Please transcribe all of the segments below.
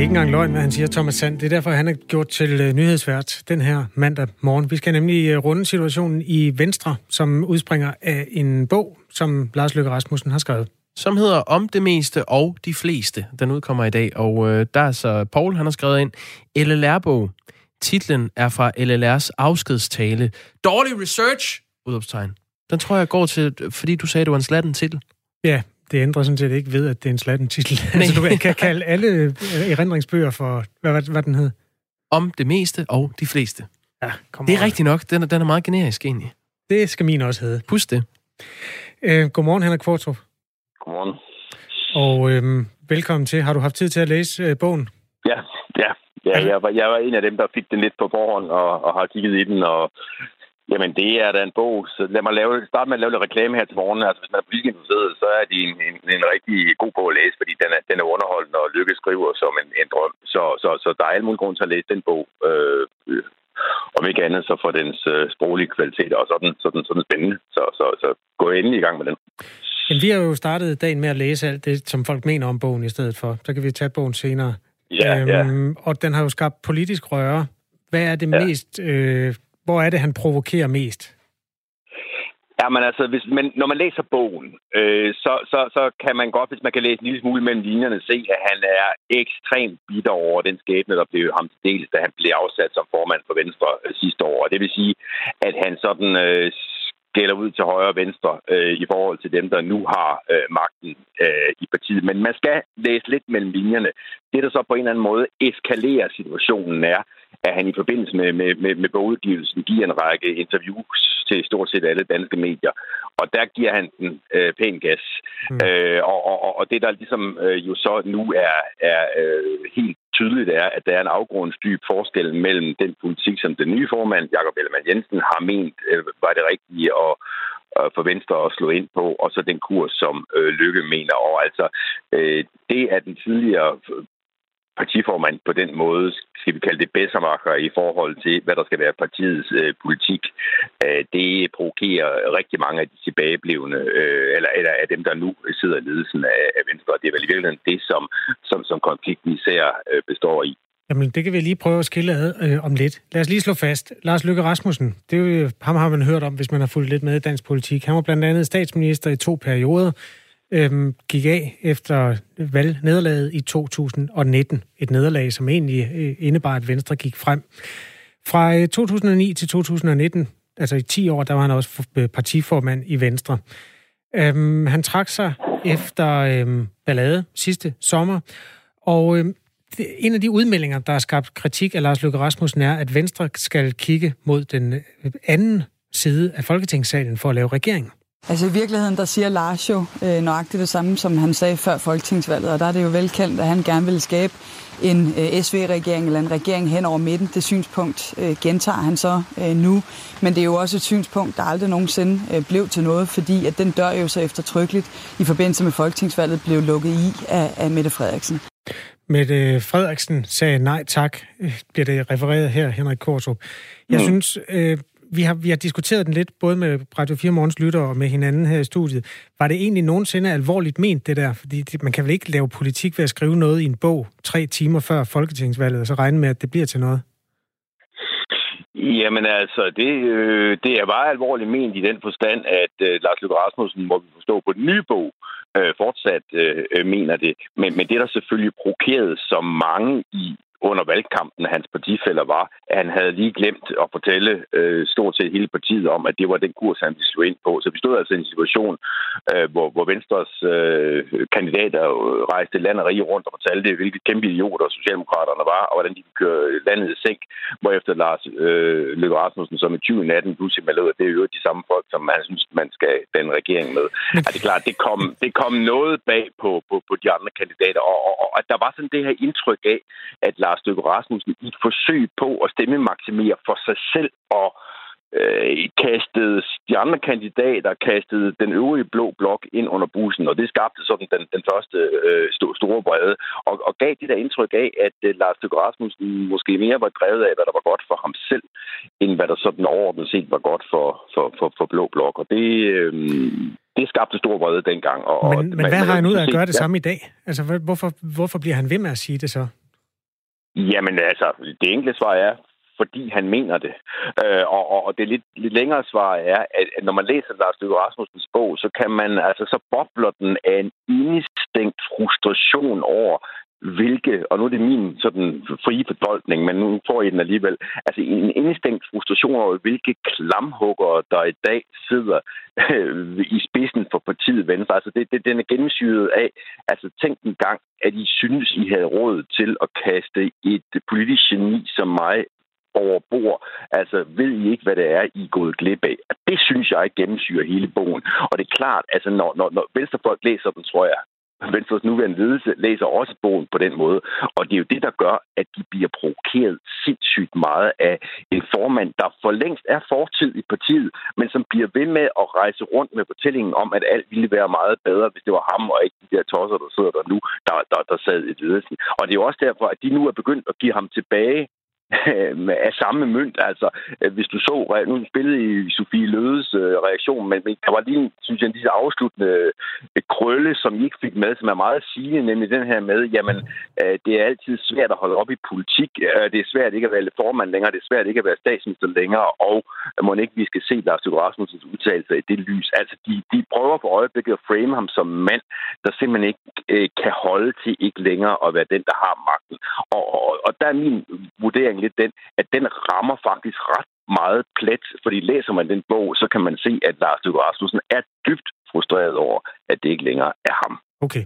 er ikke engang løgn, hvad han siger, Thomas Sand. Det er derfor, han er gjort til uh, nyhedsvært den her mandag morgen. Vi skal nemlig uh, runde situationen i Venstre, som udspringer af en bog, som Lars Løkke Rasmussen har skrevet. Som hedder Om det meste og de fleste. Den udkommer i dag, og uh, der er så Paul, han har skrevet ind, LLR-bog. Titlen er fra LLR's afskedstale. Dårlig research! Udopstegn. Den tror jeg går til, fordi du sagde, det var en slatten titel. Ja, det ændrer sådan set ikke ved, at det er en slatten titel. altså, du kan kalde alle øh, erindringsbøger for, hvad, hvad, hvad den hed? Om det meste og de fleste. Ja, kom Det er rigtigt nok. Den er, den er meget generisk egentlig. Det skal min også hedde. Pusk det. Øh, godmorgen, Henrik Kvartrup. Godmorgen. Og øh, velkommen til. Har du haft tid til at læse øh, bogen? Ja, ja. ja jeg, var, jeg var en af dem, der fik den lidt på forhånd og, og har kigget i den, og Jamen, det er da en bog. Så lad mig lave, starte med at lave lidt reklame her til morgen. Altså, hvis man er politisk interesseret, så er det en, en, en rigtig god bog at læse, fordi den er, den er underholdende, og Lykke skriver som en, en drøm. Så, så, så der er alle mulige grund til at læse den bog. Øh, øh, om ikke andet, så for dens øh, sproglige kvalitet, og sådan, sådan, sådan spændende. Så, så, så gå endelig i gang med den. Men vi har jo startet dagen med at læse alt det, som folk mener om bogen i stedet for. Så kan vi tage bogen senere. Ja, øhm, ja. Og den har jo skabt politisk røre. Hvad er det ja. mest øh, hvor er det, han provokerer mest? Ja, men altså, hvis man, når man læser bogen, øh, så, så, så kan man godt, hvis man kan læse en lille smule mellem linjerne, se, at han er ekstremt bitter over den skæbne, der blev ham til dels, da han blev afsat som formand for Venstre øh, sidste år. Og det vil sige, at han sådan øh, skælder ud til højre og venstre øh, i forhold til dem, der nu har øh, magten øh, i partiet. Men man skal læse lidt mellem linjerne. Det, der så på en eller anden måde eskalerer situationen, er, at han i forbindelse med, med, med, med bogudgivelsen giver en række interviews til stort set alle danske medier. Og der giver han den øh, pæn gas. Mm. Øh, og, og, og det, der ligesom øh, jo så nu er, er øh, helt tydeligt, er, at der er en afgrundsdyb forskel mellem den politik, som den nye formand, Jakob Ellemann Jensen, har ment øh, var det rigtige at, for Venstre at slå ind på, og så den kurs, som øh, Lykke mener. Og altså, øh, det er den tidligere partiformand på den måde, skal vi kalde det bedsermakker i forhold til, hvad der skal være partiets øh, politik. Øh, det provokerer rigtig mange af de tilbageblevende, øh, eller, eller af dem, der nu sidder i ledelsen af, af Venstre. Det er vel i virkeligheden det, som, som, som konflikten især øh, består i. Jamen, det kan vi lige prøve at skille ad øh, om lidt. Lad os lige slå fast. Lars Løkke Rasmussen, det er jo, ham har man hørt om, hvis man har fulgt lidt med i dansk politik. Han var blandt andet statsminister i to perioder øhm, gik af efter valgnederlaget i 2019. Et nederlag, som egentlig øh, indebar, at Venstre gik frem. Fra øh, 2009 til 2019, altså i 10 år, der var han også øh, partiformand i Venstre. Øhm, han trak sig efter øhm, ballade sidste sommer, og øhm, en af de udmeldinger, der har skabt kritik af Lars Løkke Rasmussen, er, at Venstre skal kigge mod den øh, anden side af Folketingssalen for at lave regering. Altså i virkeligheden, der siger Lars jo øh, nøjagtigt det samme, som han sagde før folketingsvalget, og der er det jo velkendt, at han gerne vil skabe en øh, SV-regering eller en regering hen over midten. Det synspunkt øh, gentager han så øh, nu, men det er jo også et synspunkt, der aldrig nogensinde øh, blev til noget, fordi at den dør jo så eftertrykkeligt i forbindelse med folketingsvalget blev lukket i af, af Mette Frederiksen. Mette Frederiksen sagde nej tak, bliver det refereret her, Henrik Korsrup. Jeg mm. synes, øh, vi har, vi har diskuteret den lidt, både med Radio 4 Morgens lytter og med hinanden her i studiet. Var det egentlig nogensinde alvorligt ment, det der? Fordi man kan vel ikke lave politik ved at skrive noget i en bog tre timer før folketingsvalget, og så regne med, at det bliver til noget? Jamen altså, det, øh, det er bare alvorligt ment i den forstand, at øh, Lars Løkke Rasmussen, må vi forstå på den nye bog, øh, fortsat øh, øh mener det. Men, men det, der selvfølgelig provokerede så mange i under valgkampen, hans partifælder var, at han havde lige glemt at fortælle øh, stort set hele partiet om, at det var den kurs, han ville slå ind på. Så vi stod altså i en situation, øh, hvor, hvor Venstres øh, kandidater rejste land og rige rundt og fortalte, hvilke kæmpe idioter Socialdemokraterne var, og hvordan de kunne køre landet i sænk, hvorefter Lars øh, Løkke Rasmussen som i 2018 pludselig med at det er jo de samme folk, som han synes, man skal den regering med. Men... Det er klart, det kom, det kom noget bag på, på, på de andre kandidater, og, og, og at der var sådan det her indtryk af, at Lars Løkke Rasmussen i et forsøg på at stemmemaksimere for sig selv og øh, kastede de andre kandidater, kastede den øvrige blå blok ind under bussen, og det skabte sådan den, den første øh, store brede, og, og gav det der indtryk af, at øh, Lars Løkke Rasmussen måske mere var drevet af, hvad der var godt for ham selv, end hvad der sådan overordnet set var godt for, for, for, for blå blok, og det... Øh, det skabte stor vrede dengang. Og, men, men hvad har han ud af at gøre det ja. samme i dag? Altså, hvorfor, hvorfor bliver han ved med at sige det så? Jamen altså, det enkle svar er, fordi han mener det. Øh, og, og det lidt, lidt længere svar er, at når man læser Lars Løkke Rasmussens bog, så kan man, altså så bobler den af en indestængt frustration over, hvilke, og nu er det min sådan frie fordolkning, men nu får I den alligevel, altså en indestængt frustration over, hvilke klamhuggere, der i dag sidder øh, i spidsen for partiet Venstre. Altså det, det, den er gennemsyret af, altså tænk en gang, at I synes, I havde råd til at kaste et politisk geni som mig over bord. Altså, ved I ikke, hvad det er, I er gået glip af? Det synes jeg gennemsyrer hele bogen. Og det er klart, altså, når, når, når venstrefolk læser den, tror jeg, Venstres nuværende ledelse læser også bogen på den måde. Og det er jo det, der gør, at de bliver provokeret sindssygt meget af en formand, der for længst er fortid i partiet, men som bliver ved med at rejse rundt med fortællingen om, at alt ville være meget bedre, hvis det var ham og ikke de der tosser, der sidder der nu, der, der, der sad i ledelsen. Og det er jo også derfor, at de nu er begyndt at give ham tilbage af samme mønt. Altså, øh, hvis du så, nu spillede i Sofie Lødes øh, reaktion, men der var lige, synes jeg, disse afsluttende øh, krølle, som I ikke fik med, som er meget sigende, nemlig den her med, jamen, øh, det er altid svært at holde op i politik. Det er svært ikke at være formand længere, det er svært ikke at være statsminister længere, og må ikke vi skal se Lars Løkke Rasmussens udtalelse i det lys. Altså, de, de prøver for øjeblikket at frame ham som mand, der simpelthen ikke øh, kan holde til ikke længere at være den, der har magten. Og, og, og der er min vurdering lidt den, at den rammer faktisk ret meget plet, fordi læser man den bog, så kan man se, at Lars Løkke Rasmussen er dybt frustreret over, at det ikke længere er ham. Okay.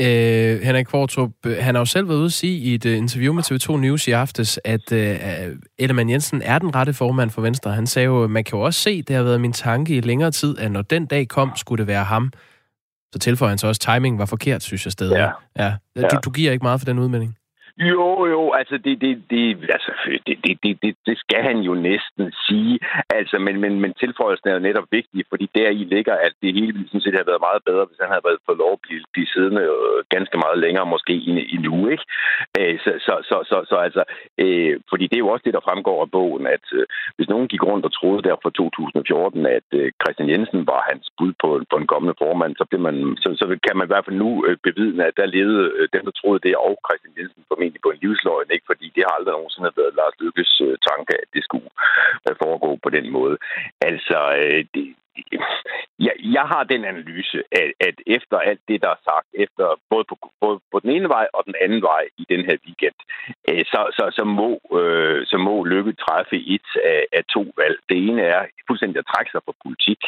Øh, Henrik Kvartrup, han har jo selv været ude at sige i et uh, interview med TV2 News i aftes, at uh, Ellemann Jensen er den rette formand for Venstre. Han sagde jo, man kan jo også se, det har været min tanke i længere tid, at når den dag kom, skulle det være ham. Så tilføjer han så også, at timingen var forkert, synes jeg stadig. Ja. ja. Du, du giver ikke meget for den udmelding? Jo, jo, altså det, det, det, altså, det, det, det, det, det skal han jo næsten sige. Altså, men, men, men tilføjelsen er jo netop vigtig, fordi der i ligger, at det hele ville sådan set have været meget bedre, hvis han havde været fået lov at blive, blive siddende øh, ganske meget længere, måske i, nu, ikke? Øh, så, så, så, så, så altså, øh, fordi det er jo også det, der fremgår af bogen, at øh, hvis nogen gik rundt og troede der fra 2014, at øh, Christian Jensen var hans bud på, på en kommende formand, så, bliver man, så, så kan man i hvert fald nu øh, bevidne, at der levede øh, dem, der troede det, og Christian Jensen formentlig formentlig på en livsløgn, ikke? fordi det har aldrig nogensinde været Lars Lykkes øh, tanke, at det skulle øh, foregå på den måde. Altså, øh, det, jeg, jeg har den analyse, at, at efter alt det, der er sagt, efter både på, både på den ene vej og den anden vej i den her weekend, øh, så, så, så, må, øh, så må Lykke træffe et af, af to valg. Det ene er fuldstændig at trække sig fra politik,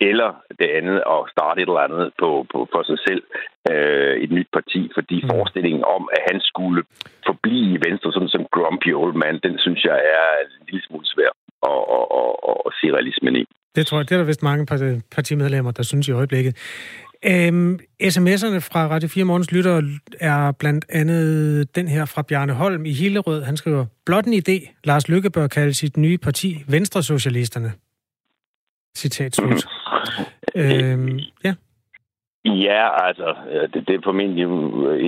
eller det andet at starte et eller andet på, på, for sig selv, øh, et nyt parti, fordi mm. forestillingen om, at han skulle forblive i Venstre sådan som grumpy old man, den synes jeg er en lille smule svær at, at, at, at, at se realismen i. Det tror jeg, det er der vist mange partimedlemmer, der synes i øjeblikket. Øhm, sms'erne fra Radio 4 Morgens Lytter er blandt andet den her fra Bjarne Holm i Hillerød. Han skriver, blot en idé. Lars Lykke bør kalde sit nye parti Venstre Socialisterne. Citat slut. øhm, ja. Ja, altså, det, det er formentlig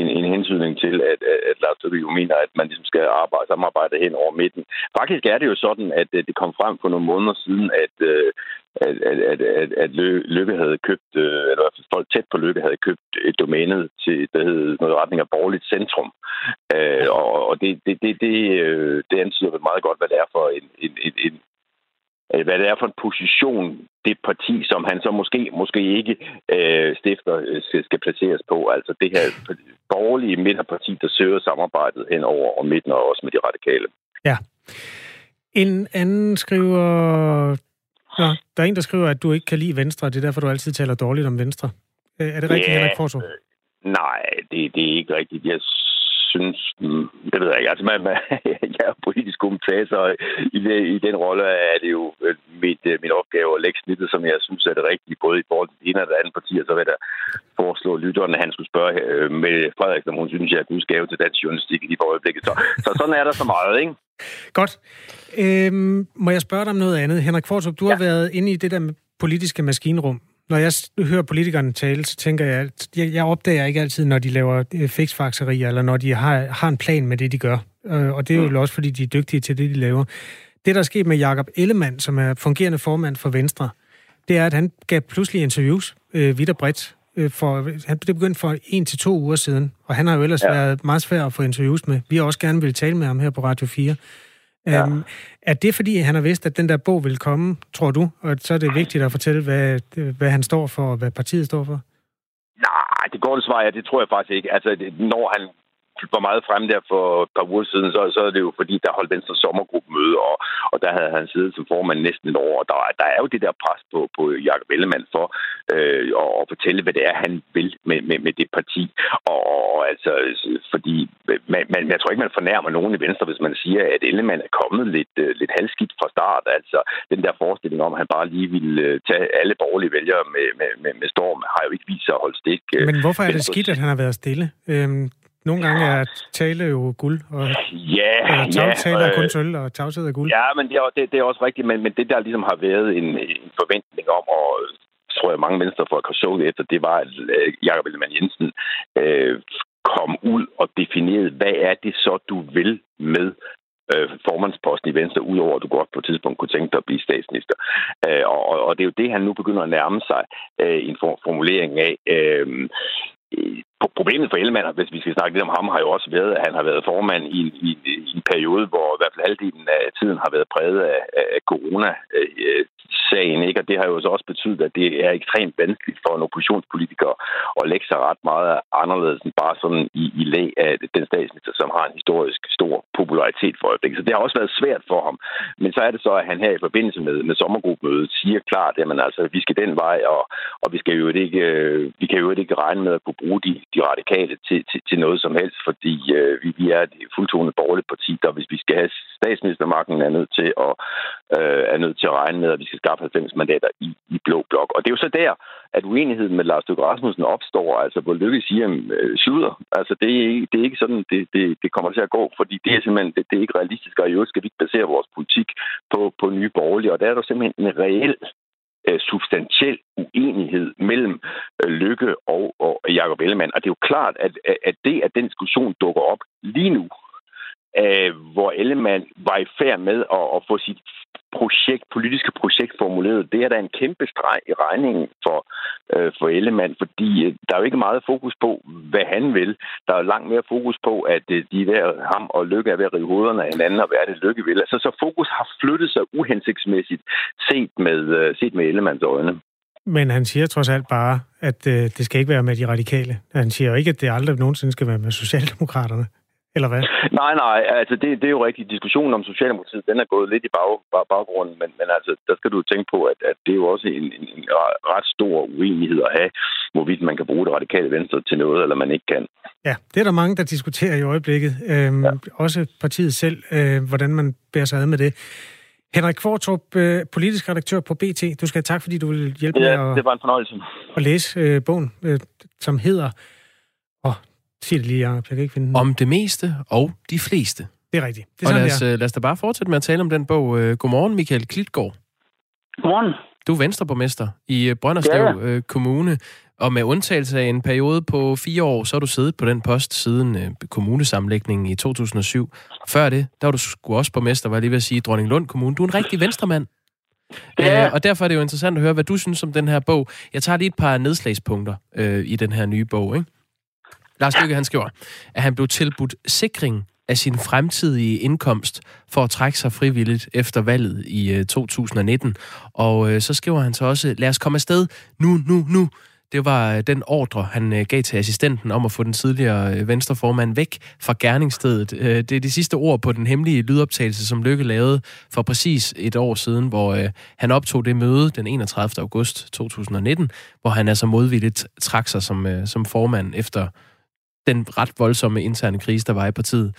en, en hensynning til, at, at Lars Løkke jo mener, at man ligesom skal arbejde, samarbejde hen over midten. Faktisk er det jo sådan, at det kom frem for nogle måneder siden, at, øh, at, at, at, at, at Lykke havde købt, øh, eller folk tæt på Lykke havde købt øh, et domæne til, der hed noget retning af borgerligt centrum. Øh, og, og det, det, det, det, det antyder vel meget godt, hvad det er for en, en, en, en hvad det er for en position, det parti, som han så måske måske ikke øh, stifter, skal, skal placeres på. Altså det her borgerlige midterparti, der søger samarbejdet hen over og midten og også med de radikale. Ja. En anden skriver... Nå, der er en, der skriver, at du ikke kan lide Venstre, det er derfor, du altid taler dårligt om Venstre. Øh, er det rigtigt, ja, Henrik Fortrup? Nej, det, det er ikke rigtigt. Jeg synes, mm, det ved jeg ikke, altså man, man, jeg er politisk kommentator, og i, i den rolle er det jo øh, mit, øh, min opgave at lægge snittet, som jeg synes er det rigtige, både i forhold til det ene og det andet parti, og så vil jeg foreslå lytterne, at han skulle spørge øh, med Frederik, om hun synes, jeg er gudsgave til dansk journalistik i de øjeblikket. Så, så sådan er der så meget, ikke? Godt. Øhm, må jeg spørge dig om noget andet? Henrik Fortrup, du ja. har været inde i det der politiske maskinrum når jeg hører politikerne tale, så tænker jeg, jeg, jeg opdager ikke altid, når de laver øh, fiksfakserier, eller når de har, har en plan med det, de gør. Øh, og det er jo mm. også, fordi de er dygtige til det, de laver. Det, der er sket med Jakob Ellemann, som er fungerende formand for Venstre, det er, at han gav pludselig interviews øh, vidt og bredt øh, for, han, det begyndte for en til to uger siden, og han har jo ellers ja. været meget svær at få interviews med. Vi har også gerne vil tale med ham her på Radio 4. Ja. Um, er det fordi, han har vidst, at den der bog vil komme, tror du? Og så er det vigtigt at fortælle, hvad, hvad han står for, og hvad partiet står for? Nej, det går svar, ja, det tror jeg faktisk ikke. Altså, når han var meget fremme der for et par uger siden, så, så er det jo fordi, der holdt Venstre sommergruppemøde, og, og der havde han siddet som formand næsten et år, og der, der er jo det der pres på, på Jacob Ellemann for øh, at, at fortælle, hvad det er, han vil med, med, med det parti. Og, og altså, fordi man, man, jeg tror ikke, man fornærmer nogen i Venstre, hvis man siger, at Ellemann er kommet lidt, uh, lidt halvskidt fra start. Altså, den der forestilling om, at han bare lige ville uh, tage alle borgerlige vælgere med, med, med, med storm, har jo ikke vist sig at holde stik. Øh, Men hvorfor er det skidt, at han har været stille? Øhm, nogle gange er tale jo guld, og ja, ja, tale er kun sølv, og tavshed er guld. Ja, men det er, det, det er også rigtigt, men, men det der ligesom har været en, en forventning om, og tror jeg mange folk har så efter, det var, at øh, Jakob Ellemann Jensen øh, kom ud og definerede, hvad er det så, du vil med øh, formandsposten i Venstre, udover at du godt på et tidspunkt kunne tænke dig at blive statsminister. Øh, og, og det er jo det, han nu begynder at nærme sig øh, en formulering af. Øh, Problemet for Ellemann, hvis vi skal snakke lidt om ham, har jo også været, at han har været formand i i, i en periode, hvor i hvert fald halvdelen af tiden har været præget af, af corona-sagen. Øh, ikke? Og det har jo så også betydet, at det er ekstremt vanskeligt for en oppositionspolitiker at lægge sig ret meget anderledes end bare sådan i, i læg af den statsminister, som har en historisk stor popularitet for øjeblikket. Så det har også været svært for ham. Men så er det så, at han her i forbindelse med, med sommergruppemødet siger klart, at altså, vi skal den vej, og, og vi, skal jo ikke, øh, vi kan jo ikke regne med at kunne bruge de de radikale til, til, til noget som helst, fordi øh, vi, vi er et fuldtonet borgerligt parti, der hvis vi skal have statsministermagten, er nødt til at, øh, er nødt til at regne med, at vi skal skaffe 90 mandater i, i blå blok. Og det er jo så der, at uenigheden med Lars Løkke Rasmussen opstår, altså hvor Løkke siger, øh, slutter. Altså det er, det er ikke sådan, det, det, det kommer til at gå, fordi det er simpelthen det, det er ikke realistisk, og i øvrigt skal vi ikke basere vores politik på, på nye borgerlige, og der er der simpelthen en reel Øh, substantiel uenighed mellem øh, Lykke og, og Jacob Ellemann. Og det er jo klart, at, at det, at den diskussion dukker op lige nu, øh, hvor Ellemann var i færd med at, at få sit projekt, politiske projekt formuleret, det er da en kæmpe streg i regningen for, øh, for Ellemann, fordi øh, der er jo ikke meget fokus på, hvad han vil. Der er langt mere fokus på, at øh, de der, ham og Lykke er ved at rive hovederne af hinanden, og hvad er det, Lykke vil. Altså, så fokus har flyttet sig uhensigtsmæssigt set med, øh, set med Ellemanns øjne. Men han siger trods alt bare, at øh, det skal ikke være med de radikale. Han siger jo ikke, at det aldrig nogensinde skal være med Socialdemokraterne. Eller hvad? Nej, nej, altså det, det er jo rigtigt. Diskussionen om Socialdemokratiet, den er gået lidt i bag, bag, baggrunden, men, men altså, der skal du tænke på, at, at det er jo også en, en, en ret stor uenighed at have, hvorvidt man kan bruge det radikale venstre til noget, eller man ikke kan. Ja, det er der mange, der diskuterer i øjeblikket. Øhm, ja. Også partiet selv, øh, hvordan man bærer sig ad med det. Henrik Kvartrup, øh, politisk redaktør på BT. Du skal have tak, fordi du vil hjælpe ja, med at, det var en fornøjelse. at læse øh, bogen, øh, som hedder sig det lige, Jacob. Jeg kan ikke finde den. Om det meste og de fleste. Det er rigtigt. Det er og sådan, lad, os, øh, lad os da bare fortsætte med at tale om den bog. Øh, godmorgen, Michael Klitgaard. Godmorgen. Du er venstreborgmester i øh, Brønderslev ja. Kommune, og med undtagelse af en periode på fire år, så har du siddet på den post siden kommunesamlægningen i 2007. Før det, der var du sgu også borgmester, var jeg lige ved at sige, Dronning Lund Kommune. Du er en rigtig venstremand. Ja. Øh, og derfor er det jo interessant at høre, hvad du synes om den her bog. Jeg tager lige et par nedslagspunkter øh, i den her nye bog. Ikke? Lars Lykke, han skriver, at han blev tilbudt sikring af sin fremtidige indkomst for at trække sig frivilligt efter valget i øh, 2019. Og øh, så skriver han så også, lad os komme afsted nu, nu, nu. Det var øh, den ordre, han øh, gav til assistenten om at få den tidligere venstreformand væk fra gerningsstedet. Det er de sidste ord på den hemmelige lydoptagelse, som Lykke lavede for præcis et år siden, hvor han optog det møde den 31. august 2019, hvor han altså modvilligt trak sig som, som formand efter den ret voldsomme interne krise, der var i partiet.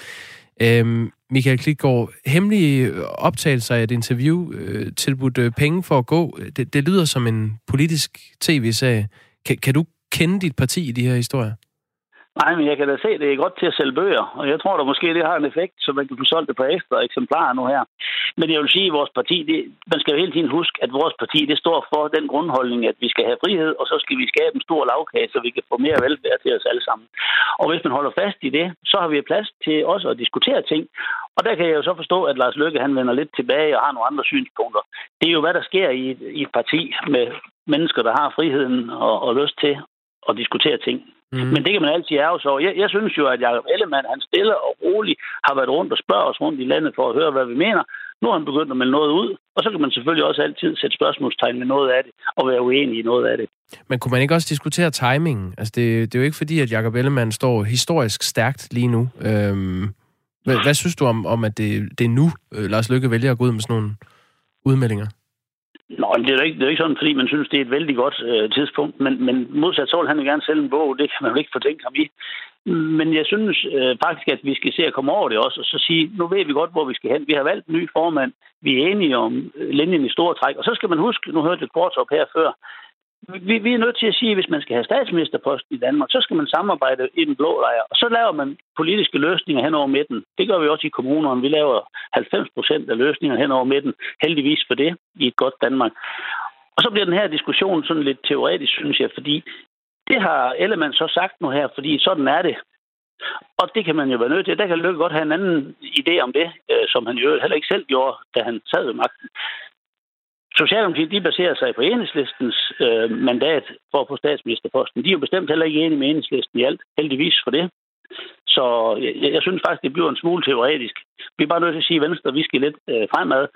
Øhm, Michael Klitgaard, hemmelige optagelser af et interview, øh, tilbudt øh, penge for at gå, det, det lyder som en politisk tv-sag. Kan, kan du kende dit parti i de her historier? Nej, men jeg kan da se, at det er godt til at sælge bøger, og jeg tror da måske, det har en effekt, så man kan få solgt det på ekstra eksemplarer nu her. Men jeg vil sige, at vores parti, det, man skal jo hele tiden huske, at vores parti, det står for den grundholdning, at vi skal have frihed, og så skal vi skabe en stor lavkage, så vi kan få mere velfærd til os alle sammen. Og hvis man holder fast i det, så har vi plads til også at diskutere ting. Og der kan jeg jo så forstå, at Lars Løkke han vender lidt tilbage og har nogle andre synspunkter. Det er jo, hvad der sker i et, i et parti med mennesker, der har friheden og, og lyst til at diskutere ting. Mm. Men det kan man altid ærge sig over. Jeg, jeg synes jo, at Jacob Ellemann, han stille og roligt har været rundt og spørger os rundt i landet for at høre, hvad vi mener. Nu har han begyndt at melde noget ud, og så kan man selvfølgelig også altid sætte spørgsmålstegn ved noget af det, og være uenig i noget af det. Men kunne man ikke også diskutere timingen? Altså, det, det er jo ikke fordi, at Jacob Ellemann står historisk stærkt lige nu. Øhm, hvad, hvad synes du om, om at det, det er nu, øh, Lars Lykke vælger at gå ud med sådan nogle udmeldinger? Nå, det er jo ikke, det er ikke sådan, fordi man synes, det er et vældig godt øh, tidspunkt. Men, men modsat så vil han jo gerne sælge en bog. Det kan man jo ikke fortænke ham i. Men jeg synes øh, faktisk, at vi skal se at komme over det også, og så sige, nu ved vi godt, hvor vi skal hen. Vi har valgt en ny formand. Vi er enige om øh, linjen i store træk. Og så skal man huske, nu hørte jeg kort op her før, vi, vi er nødt til at sige, at hvis man skal have statsministerposten i Danmark, så skal man samarbejde i den blå lejr. Og så laver man politiske løsninger hen over midten. Det gør vi også i kommunerne. Vi laver 90 procent af løsninger hen over midten. Heldigvis for det i et godt Danmark. Og så bliver den her diskussion sådan lidt teoretisk, synes jeg, fordi det har Ellemann så sagt nu her, fordi sådan er det. Og det kan man jo være nødt til. Der kan Løkke godt have en anden idé om det, øh, som han jo heller ikke selv gjorde, da han sad ved magten. Socialdemokratiet de baserer sig på enhedslistens øh, mandat for at få statsministerposten. De er jo bestemt heller ikke enige med enhedslisten i alt, heldigvis for det. Så jeg, jeg synes faktisk, det bliver en smule teoretisk. Vi er bare nødt til at sige, at Venstre, vi skal lidt øh, fremad.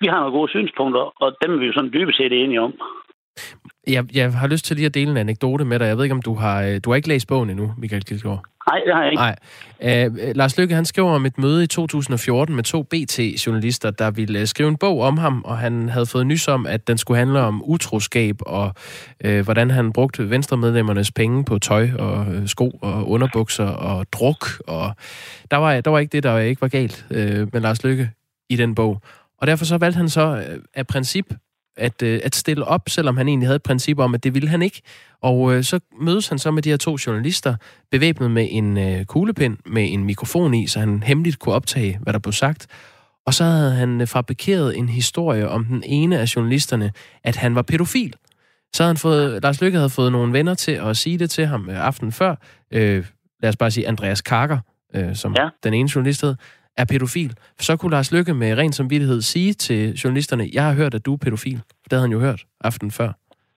Vi har nogle gode synspunkter, og dem er vi jo sådan dybest set enige om. Jeg, jeg har lyst til lige at dele en anekdote med dig. Jeg ved ikke, om du har... øh, Du har ikke læst bogen endnu, Michael Kildgaard. Nej, det har jeg ikke. Nej. Øh, Lars Lykke, han skriver om et møde i 2014 med to BT-journalister, der ville øh, skrive en bog om ham, og han havde fået nys om, at den skulle handle om utroskab og øh, hvordan han brugte venstremedlemmernes penge på tøj og øh, sko og underbukser og druk. Og der var, der var ikke det, der ikke var galt øh, med Lars Lykke i den bog. Og derfor så valgte han så øh, af princip at, øh, at stille op, selvom han egentlig havde et princip om, at det ville han ikke. Og øh, så mødes han så med de her to journalister, bevæbnet med en øh, kuglepind med en mikrofon i, så han hemmeligt kunne optage, hvad der blev sagt. Og så havde han øh, fabrikeret en historie om den ene af journalisterne, at han var pædofil. Så havde han fået, Lars Lykke havde fået nogle venner til at sige det til ham øh, aften før. Øh, lad os bare sige Andreas Karker, øh, som. Ja. den ene journalist hed, er pædofil. Så kunne Lars Lykke med ren samvittighed sige til journalisterne, jeg har hørt, at du er pædofil. Det havde han jo hørt aften før,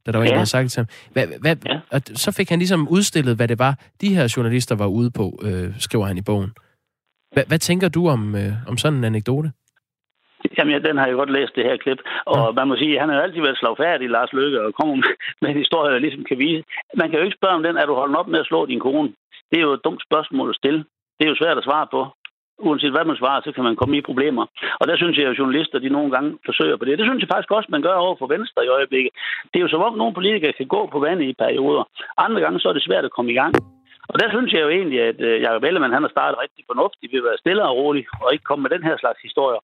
da der var en, Ja. der havde sagt til ham. Hvad, hvad, Ja. og så fik han ligesom udstillet, hvad det var, de her journalister var ude på, øh, skriver han i bogen. Hvad, hvad tænker du om, øh, om sådan en anekdote? Jamen, ja, den har jeg godt læst, det her klip. Og Ja. man må sige, at han har altid været slagfærdig, Lars Løkke, og kommer med- med en historie, der ligesom kan vise. Man kan jo ikke spørge om den, er du holdt op med at slå din kone? Det er jo et dumt spørgsmål at stille. Det er jo svært at svare på. Uanset hvad man svarer, så kan man komme i problemer. Og der synes jeg, at journalister de nogle gange forsøger på det. Det synes jeg faktisk også, man gør over for Venstre i øjeblikket. Det er jo som om, nogle politikere kan gå på vandet i perioder. Andre gange så er det svært at komme i gang. Og der synes jeg jo egentlig, at øh, Jacob Ellemann han har startet rigtig fornuftigt ved at være stille og rolig, og ikke komme med den her slags historier.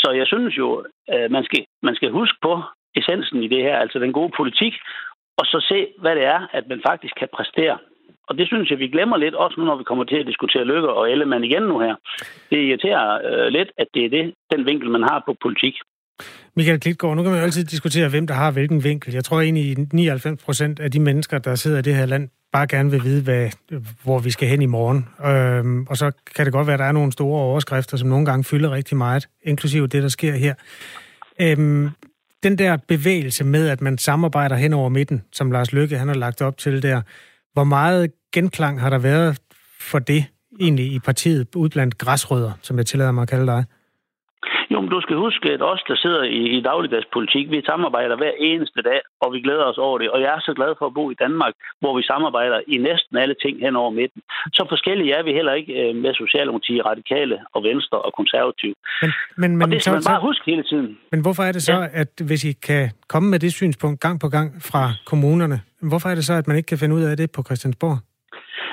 Så jeg synes jo, at man skal, man skal huske på essensen i det her, altså den gode politik, og så se, hvad det er, at man faktisk kan præstere. Og det synes jeg, vi glemmer lidt, også nu, når vi kommer til at diskutere Lykke og Ellemann igen nu her. Det irriterer øh, lidt, at det er det, den vinkel, man har på politik. Michael Klitgaard, nu kan man jo altid diskutere, hvem der har hvilken vinkel. Jeg tror egentlig, 99 procent af de mennesker, der sidder i det her land, bare gerne vil vide, hvad, hvor vi skal hen i morgen. Øhm, og så kan det godt være, at der er nogle store overskrifter, som nogle gange fylder rigtig meget, inklusive det, der sker her. Øhm, den der bevægelse med, at man samarbejder hen over midten, som Lars Lykke han har lagt op til der, hvor meget genklang har der været for det egentlig i partiet, ud blandt græsrødder, som jeg tillader mig at kalde dig? Jo, men du skal huske, at os, der sidder i, i dagligdagspolitik, vi samarbejder hver eneste dag, og vi glæder os over det. Og jeg er så glad for at bo i Danmark, hvor vi samarbejder i næsten alle ting hen over midten. Så forskellige er vi heller ikke øh, med Socialdemokrati, Radikale og Venstre og Konservative. Men, men, Men, og det skal man bare huske hele tiden. Men hvorfor er det så, ja. at hvis I kan komme med det synspunkt gang på gang fra kommunerne, hvorfor er det så, at man ikke kan finde ud af det på Christiansborg?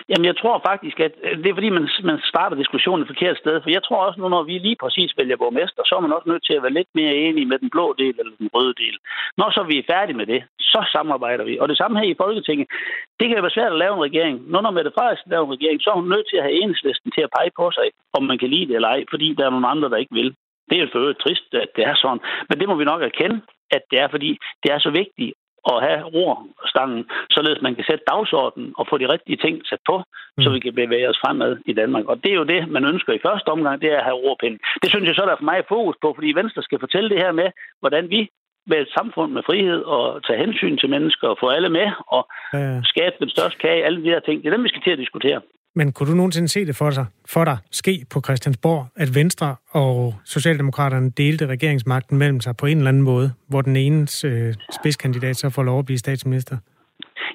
Jamen, jeg tror faktisk, at øh, det er fordi, man, man starter diskussionen et forkert sted. For jeg tror også nu, når vi lige præcis vælger borgmester, så er man også nødt til at være lidt mere enige med den blå del eller den røde del. Når så vi er færdige med det, så samarbejder vi. Og det samme her i Folketinget. Det kan jo være svært at lave en regering. Når når Mette Frederiksen laver en regering, så er hun nødt til at have enhedslisten til at pege på sig, om man kan lide det eller ej, fordi der er nogle andre, der ikke vil. Det er jo for øvrigt trist, at det er sådan. Men det må vi nok erkende, at det er, fordi det er så vigtigt at have rorstangen, således man kan sætte dagsordenen og få de rigtige ting sat på, mm. så vi kan bevæge os fremad i Danmark. Og det er jo det, man ønsker i første omgang, det er at have rorpinden. Det synes jeg så, der er for mig fokus på, fordi Venstre skal fortælle det her med, hvordan vi være et samfund med frihed og tage hensyn til mennesker og få alle med og ja. skabe den største kage, alle de her ting. Det er dem, vi skal til at diskutere. Men kunne du nogensinde se det for dig, for dig ske på Christiansborg, at Venstre og Socialdemokraterne delte regeringsmagten mellem sig på en eller anden måde, hvor den enes øh, spidskandidat så får lov at blive statsminister?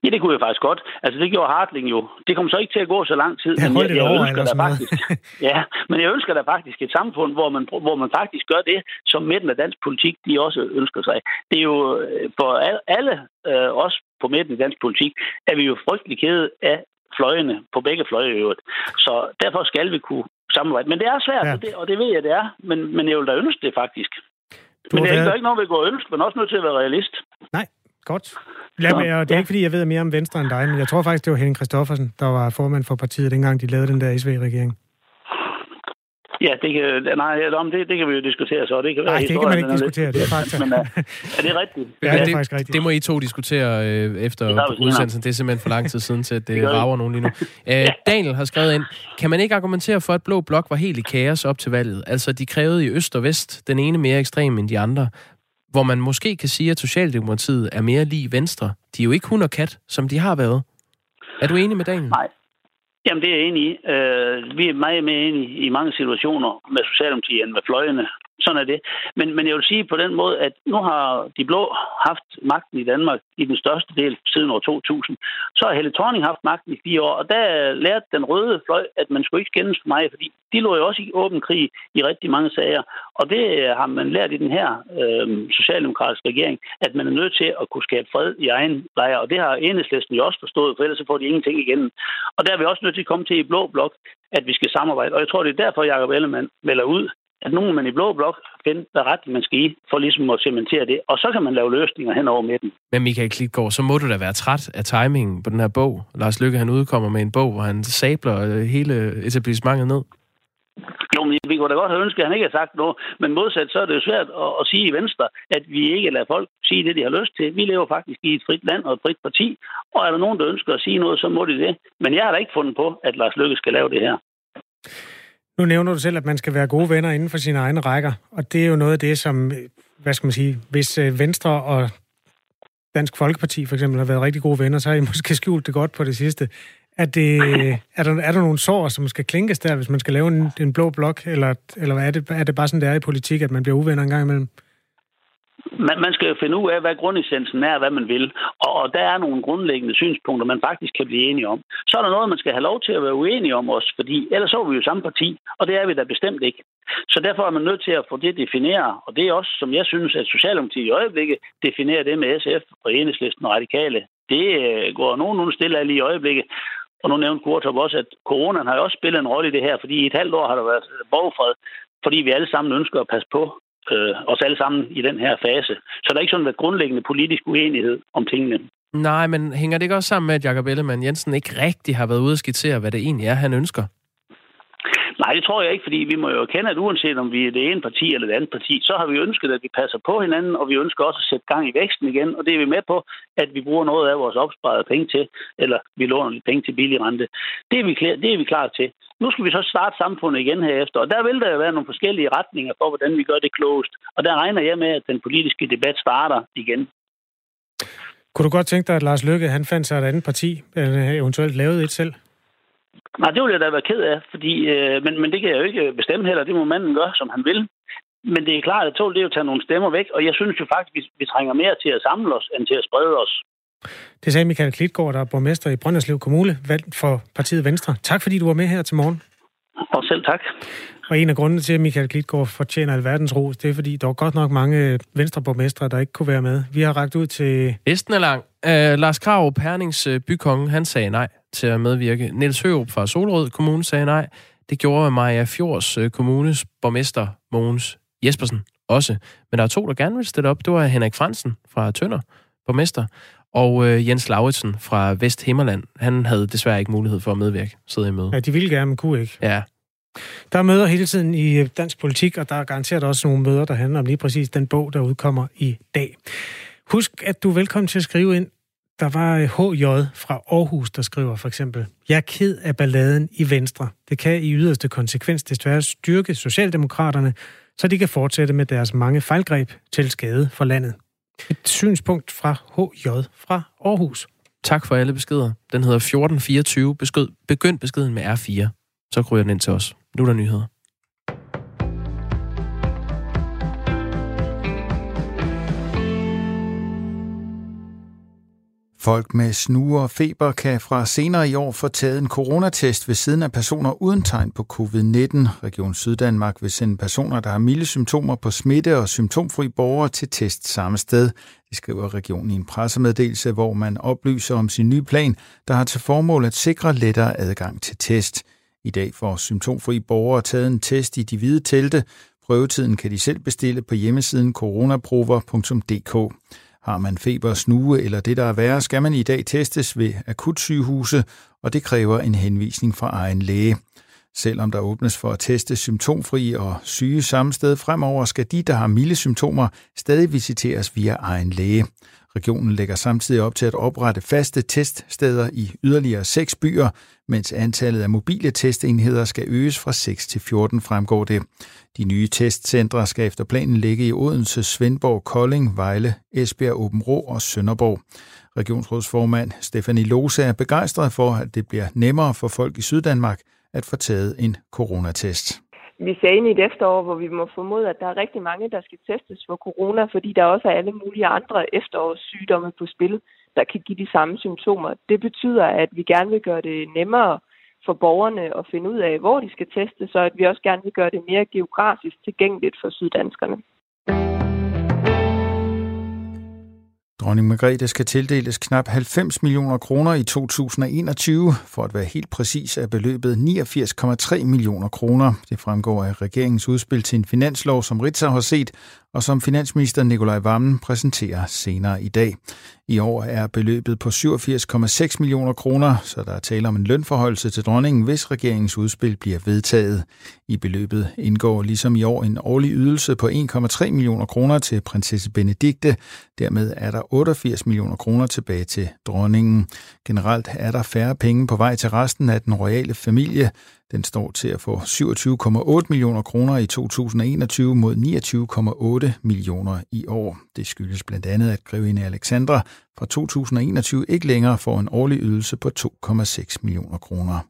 Ja, det kunne jeg faktisk godt. Altså, det gjorde Hartling jo. Det kommer så ikke til at gå så lang tid. Jeg men jeg, jeg, jeg ønsker der faktisk, ja, men jeg ønsker der faktisk et samfund, hvor man, hvor man faktisk gør det, som midten af dansk politik, de også ønsker sig. Det er jo øh, for alle øh, os på midten af dansk politik, er vi jo frygtelig kede af fløjene, på begge fløje i øvrigt. Så derfor skal vi kunne samarbejde. Men det er svært, ja. og, det, og det ved jeg, det er. Men, men jeg vil da ønske det faktisk. Du men det er, er ikke noget, vi går ønske, men også nødt til at være realist. Nej, godt. Lad mig, og det er ja. ikke, fordi jeg ved mere om Venstre end dig, men jeg tror faktisk, det var Henning Christoffersen, der var formand for partiet, dengang de lavede den der SV-regering. Ja, det kan, nej, om det, det kan vi jo diskutere så. Det kan nej, det kan man ikke diskutere, det er faktisk. Men, uh, er det rigtigt? Ja, det, er faktisk rigtigt. Det må I to diskutere øh, efter det udsendelsen. Det er simpelthen for lang tid siden til, at det, det rager nogen lige nu. Æ, ja. Daniel har skrevet ind, kan man ikke argumentere for, at Blå Blok var helt i kaos op til valget? Altså, de krævede i øst og vest den ene mere ekstrem end de andre hvor man måske kan sige, at Socialdemokratiet er mere lige Venstre. De er jo ikke hund og kat, som de har været. Er du enig med Daniel? Nej, Jamen, det er jeg enig i. Øh, vi er meget mere enige i mange situationer med Socialdemokratiet end med fløjene. Sådan er det. Men, men jeg vil sige på den måde, at nu har de blå haft magten i Danmark i den største del siden år 2000. Så har Helle Thorning haft magten i fire år, og der lærte den røde fløj, at man skulle ikke skændes for mig, fordi de lå jo også i åben krig i rigtig mange sager. Og det øh, har man lært i den her øh, socialdemokratiske regering, at man er nødt til at kunne skabe fred i egen lejr. Og det har enhedslisten jo også forstået, for ellers så får de ingenting igen. Og der er vi også nødt til at komme til i blå blok, at vi skal samarbejde. Og jeg tror, det er derfor, Jacob Ellemann melder ud, at nogen man i blå blok finder, hvad ret man skal i, for ligesom at cementere det. Og så kan man lave løsninger hen over midten. Men Michael Klitgaard, så må du da være træt af timingen på den her bog. Lars Lykke, han udkommer med en bog, hvor han sabler øh, hele etablissementet ned. Jo, men vi kunne da godt have ønsket, at han ikke har sagt noget. Men modsat, så er det jo svært at, at sige i Venstre, at vi ikke lader folk sige det, de har lyst til. Vi lever faktisk i et frit land og et frit parti. Og er der nogen, der ønsker at sige noget, så må de det. Men jeg har da ikke fundet på, at Lars Lykke skal lave det her. Nu nævner du selv, at man skal være gode venner inden for sine egne rækker, og det er jo noget af det, som, øh, hvad skal man sige, hvis øh, Venstre og Dansk Folkeparti for eksempel har været rigtig gode venner, så har I måske skjult det godt på det sidste. Er, det, øh, er, der, er der nogle sår, som skal klinkes der, hvis man skal lave en, en blå blok, eller, eller er, det, er det bare sådan, det er i politik, at man bliver uvenner en gang imellem? Man, man skal jo finde ud af, hvad grundessensen er, hvad man vil. Og, og der er nogle grundlæggende synspunkter, man faktisk kan blive enige om. Så er der noget, man skal have lov til at være uenige om også, fordi ellers så er vi jo samme parti, og det er vi da bestemt ikke. Så derfor er man nødt til at få det defineret, og det er også, som jeg synes, at Socialdemokratiet i øjeblikket definerer det med SF og Enhedslisten og Radikale. Det øh, går nogenlunde stille af lige i øjeblikket. Og nu nævnte Kurtop også, at coronaen har jo også spillet en rolle i det her, fordi i et halvt år har der været borgfred, fordi vi alle sammen ønsker at passe på øh, os alle sammen i den her fase. Så der er ikke sådan været grundlæggende politisk uenighed om tingene. Nej, men hænger det ikke også sammen med, at Jacob Ellemann Jensen ikke rigtig har været ude at skitsere, hvad det egentlig er, han ønsker? Nej, det tror jeg ikke, fordi vi må jo kende, at uanset om vi er det ene parti eller det andet parti, så har vi ønsket, at vi passer på hinanden, og vi ønsker også at sætte gang i væksten igen, og det er vi med på, at vi bruger noget af vores opsparede penge til, eller vi låner lidt penge til billig rente. Det er vi, klar, det er vi klar til. Nu skal vi så starte samfundet igen herefter, og der vil der jo være nogle forskellige retninger for, hvordan vi gør det klogest. Og der regner jeg med, at den politiske debat starter igen. Kunne du godt tænke dig, at Lars Løkke han fandt sig et andet parti, eller eventuelt lavede et selv? Nej, det ville jeg da være ked af, fordi, øh, men, men det kan jeg jo ikke bestemme heller. Det må manden gøre, som han vil. Men det er klart, at tål det er jo at tage nogle stemmer væk, og jeg synes jo faktisk, at vi, vi trænger mere til at samle os, end til at sprede os. Det sagde Michael Klitgaard, der er borgmester i Brønderslev Kommune, valgt for partiet Venstre. Tak fordi du var med her til morgen. Og selv tak. Og en af grundene til, at Michael Klitgaard fortjener alverdens ros, det er, fordi der er godt nok mange venstreborgmestre, der ikke kunne være med. Vi har ragt ud til... Listen er lang. Uh, Lars Krav, Pernings uh, bykonge, han sagde nej til at medvirke. Niels Hørup fra Solrød Kommune sagde nej. Det gjorde Maja Fjords uh, kommunes borgmester, Mogens Jespersen, også. Men der er to, der gerne vil stille op. Det var Henrik Fransen fra Tønder, borgmester, og uh, Jens Lauritsen fra Vesthimmerland. Han havde desværre ikke mulighed for at medvirke, sidde i møde. Ja, de ville gerne, men kunne ikke. Ja, der er møder hele tiden i dansk politik, og der er garanteret også nogle møder, der handler om lige præcis den bog, der udkommer i dag. Husk, at du er velkommen til at skrive ind. Der var øh, HJ fra Aarhus, der skriver for eksempel, Jeg er ked af balladen i Venstre. Det kan i yderste konsekvens desværre styrke Socialdemokraterne, så de kan fortsætte med deres mange fejlgreb til skade for landet. Et synspunkt fra HJ fra Aarhus. Tak for alle beskeder. Den hedder 1424. Besked, begynd beskeden med R4. Så kryger den ind til os. Nu er der nyheder. Folk med snue og feber kan fra senere i år få taget en coronatest ved siden af personer uden tegn på covid-19. Region Syddanmark vil sende personer, der har milde symptomer på smitte og symptomfri borgere til test samme sted. Det skriver regionen i en pressemeddelelse, hvor man oplyser om sin nye plan, der har til formål at sikre lettere adgang til test. I dag får symptomfri borgere taget en test i de hvide telte. Prøvetiden kan de selv bestille på hjemmesiden coronaprover.dk. Har man feber, snue eller det, der er værre, skal man i dag testes ved akutsygehuse, og det kræver en henvisning fra egen læge. Selvom der åbnes for at teste symptomfri og syge samme sted fremover, skal de, der har milde symptomer, stadig visiteres via egen læge. Regionen lægger samtidig op til at oprette faste teststeder i yderligere seks byer, mens antallet af mobile testenheder skal øges fra 6 til 14, fremgår det. De nye testcentre skal efter planen ligge i Odense, Svendborg, Kolding, Vejle, Esbjerg, Åben Rå og Sønderborg. Regionsrådsformand Stefanie Lose er begejstret for, at det bliver nemmere for folk i Syddanmark at få taget en coronatest. Vi ser ind i et efterår, hvor vi må formode, at der er rigtig mange, der skal testes for corona, fordi der også er alle mulige andre efterårssygdomme på spil, der kan give de samme symptomer. Det betyder, at vi gerne vil gøre det nemmere for borgerne at finde ud af, hvor de skal teste, så at vi også gerne vil gøre det mere geografisk tilgængeligt for syddanskerne. Dronning Margrethe skal tildeles knap 90 millioner kroner i 2021. For at være helt præcis er beløbet 89,3 millioner kroner. Det fremgår af regeringens udspil til en finanslov, som Ritzau har set, og som finansminister Nikolaj Vammen præsenterer senere i dag. I år er beløbet på 87,6 millioner kroner, så der er tale om en lønforholdelse til dronningen, hvis regeringens udspil bliver vedtaget. I beløbet indgår ligesom i år en årlig ydelse på 1,3 millioner kroner til prinsesse Benedikte. Dermed er der 88 millioner kroner tilbage til dronningen. Generelt er der færre penge på vej til resten af den royale familie. Den står til at få 27,8 millioner kroner i 2021 mod 29,8 millioner i år. Det skyldes blandt andet, at grevinde Alexandra fra 2021 ikke længere får en årlig ydelse på 2,6 millioner kroner.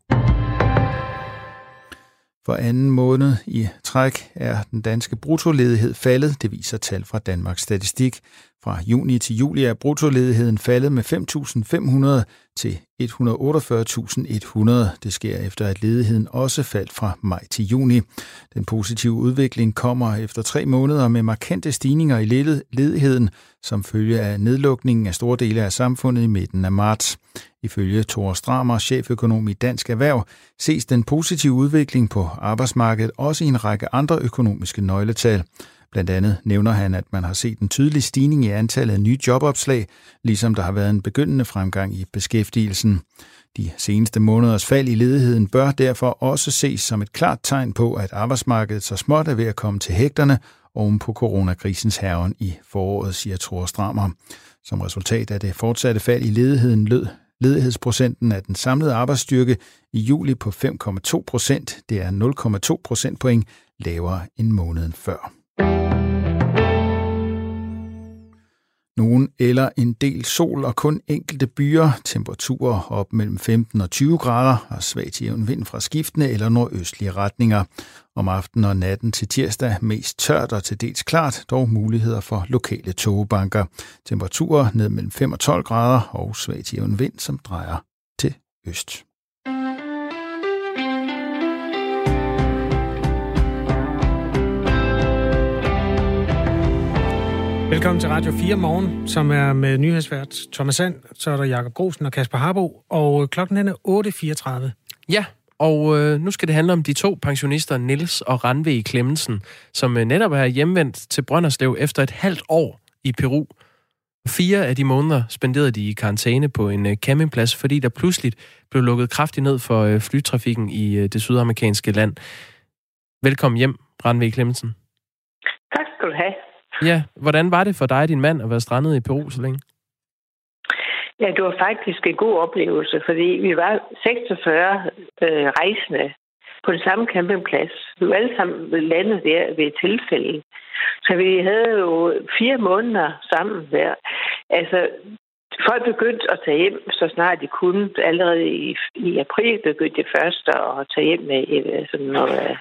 For anden måned i træk er den danske bruttoledighed faldet, det viser tal fra Danmarks Statistik. Fra juni til juli er bruttoledigheden faldet med 5.500 til 148.100. Det sker efter, at ledigheden også faldt fra maj til juni. Den positive udvikling kommer efter tre måneder med markante stigninger i ledigheden, som følge af nedlukningen af store dele af samfundet i midten af marts. Ifølge Thor Stramer, cheføkonom i Dansk Erhverv, ses den positive udvikling på arbejdsmarkedet også i en række andre økonomiske nøgletal. Blandt andet nævner han, at man har set en tydelig stigning i antallet af nye jobopslag, ligesom der har været en begyndende fremgang i beskæftigelsen. De seneste måneders fald i ledigheden bør derfor også ses som et klart tegn på, at arbejdsmarkedet så småt er ved at komme til hægterne oven på coronakrisens herren i foråret, siger Thor Strammer. Som resultat af det fortsatte fald i ledigheden lød ledighedsprocenten af den samlede arbejdsstyrke i juli på 5,2 procent. Det er 0,2 procentpoint lavere end måneden før. Nogen eller en del sol og kun enkelte byer. Temperaturer op mellem 15 og 20 grader og svag til jævn vind fra skiftende eller nordøstlige retninger. Om aftenen og natten til tirsdag mest tørt og til dels klart, dog muligheder for lokale togebanker. Temperaturer ned mellem 5 og 12 grader og svag til jævn vind, som drejer til øst. Velkommen til Radio 4 Morgen, som er med nyhedsvært Thomas Sand, så er der Jakob Grosen og Kasper Harbo, og øh, klokken er 8.34. Ja, og øh, nu skal det handle om de to pensionister, Nils og Ranve Klemmensen, som øh, netop er hjemvendt til Brønderslev efter et halvt år i Peru. Fire af de måneder spenderede de i karantæne på en øh, campingplads, fordi der pludselig blev lukket kraftigt ned for øh, flytrafikken i øh, det sydamerikanske land. Velkommen hjem, Ranve Klemmensen. Tak skal du have. Ja, hvordan var det for dig og din mand at være strandet i Peru så længe? Ja, det var faktisk en god oplevelse, fordi vi var 46 øh, rejsende på den samme campingplads. Vi var alle sammen landet der ved et tilfælde. Så vi havde jo fire måneder sammen der. Altså, folk begyndte at tage hjem, så snart de kunne. Allerede i, i april begyndte de først at tage hjem med øh, sådan noget uh,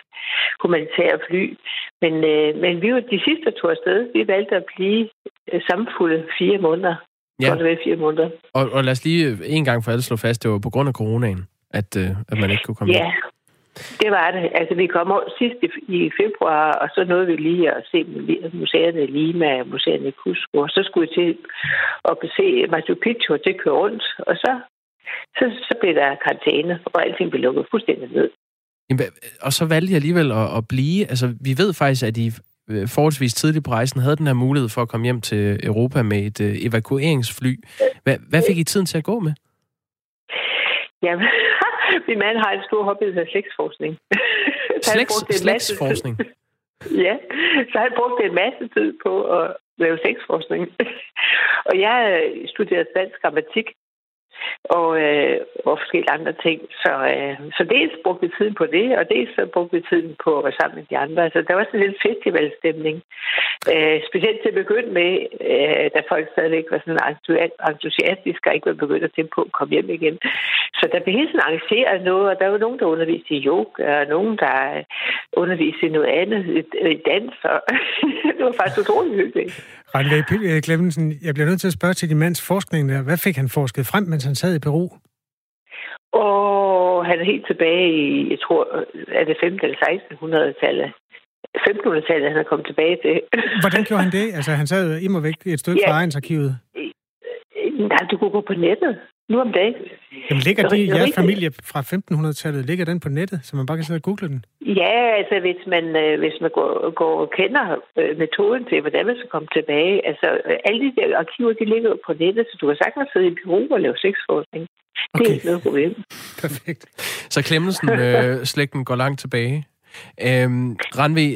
humanitære fly. Men, uh, men vi var de sidste to afsted. Vi valgte at blive uh, sammenfulde fire måneder. Ja. Godt fire måneder. Og, og lad os lige en gang for alle slå fast, det var på grund af coronaen, at, uh, at man ikke kunne komme Ja, det var det. Altså, vi kom over sidst i, februar, og så nåede vi lige at se museerne i Lima, museerne i Cusco, og så skulle vi til at se Machu Picchu, og det køre rundt, og så, så, så blev der karantæne, og alting blev lukket fuldstændig ned. Og så valgte jeg alligevel at, at blive, altså vi ved faktisk, at I øh, forholdsvis tidligt på rejsen havde den her mulighed for at komme hjem til Europa med et uh, evakueringsfly. Hvad, hvad fik I tiden til at gå med? Jamen, min mand har en stor hobby, der hedder slægtsforskning. Slægts, slægtsforskning? ja, så han brugte en masse tid på at lave slægtsforskning. og jeg øh, studerede dansk grammatik, og, øh, og forskellige andre ting. Så, øh, så dels brugte vi tiden på det, og dels så brugte vi tiden på at være sammen med de andre. Så der var sådan en lille festivalstemning. Øh, specielt til at begynde med, øh, da folk stadigvæk var sådan entusiastiske og ikke var begyndt at tænke på at komme hjem igen. Så der blev hele tiden arrangeret noget, og der var nogen, der underviste i yoga, og nogen, der øh, underviste i noget andet, i dans, og det var faktisk utroligt hyggeligt. Randvæg Clemmensen, jeg bliver nødt til at spørge til din mands forskning der. Hvad fik han forsket frem, mens han sad i Peru? Og han er helt tilbage i, jeg tror, er det 15. eller 1600-tallet. 1500-tallet, han er kommet tilbage til. Hvordan gjorde han det? Altså, han sad immer væk et stykke ja. fra egensarkivet. Nej, du kunne gå på nettet nu om dagen. Jamen, ligger de, jeres familie fra 1500-tallet, ligger den på nettet, så man bare kan sidde og google den? Ja, altså hvis man, øh, hvis man går, går og kender øh, metoden til, hvordan man skal komme tilbage, altså alle de der arkiver, de ligger på nettet, så du kan sagtens sidde i Peru og lave sexforskning. Det okay. er ikke noget problem. Perfekt. Så Klemmensen-slægten øh, går langt tilbage. Øhm, Ranvi,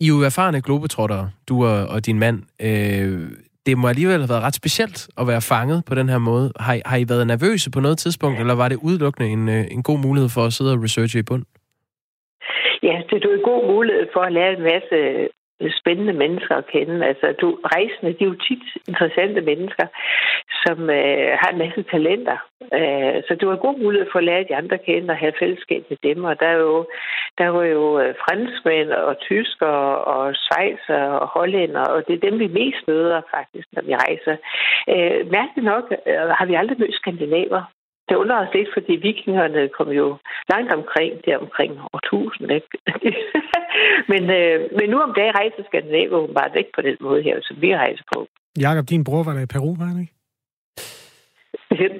I er jo erfarne globetrottere, du og, og din mand. Øh, det må alligevel have været ret specielt at være fanget på den her måde. Har, I, har I været nervøse på noget tidspunkt, eller var det udelukkende en, øh, en god mulighed for at sidde og researche i bund? Ja, det er en god mulighed for at lære en masse spændende mennesker at kende. Altså, du, rejsende, de er jo tit interessante mennesker, som øh, har en masse talenter. Øh, så du har god mulighed for at lære de andre kende og have fællesskab med dem. Og der er jo, der var jo øh, franskmænd og tysker og svejser og hollænder, og det er dem, vi mest møder faktisk, når vi rejser. Øh, mærkeligt nok øh, har vi aldrig mødt skandinaver det undrer os lidt, fordi vikingerne kom jo langt omkring, der omkring år 1000. Ikke? men, øh, men nu om dagen rejser Skandinavien bare ikke på den måde her, som vi rejser på. Jakob, din bror var der i Peru, var han ikke?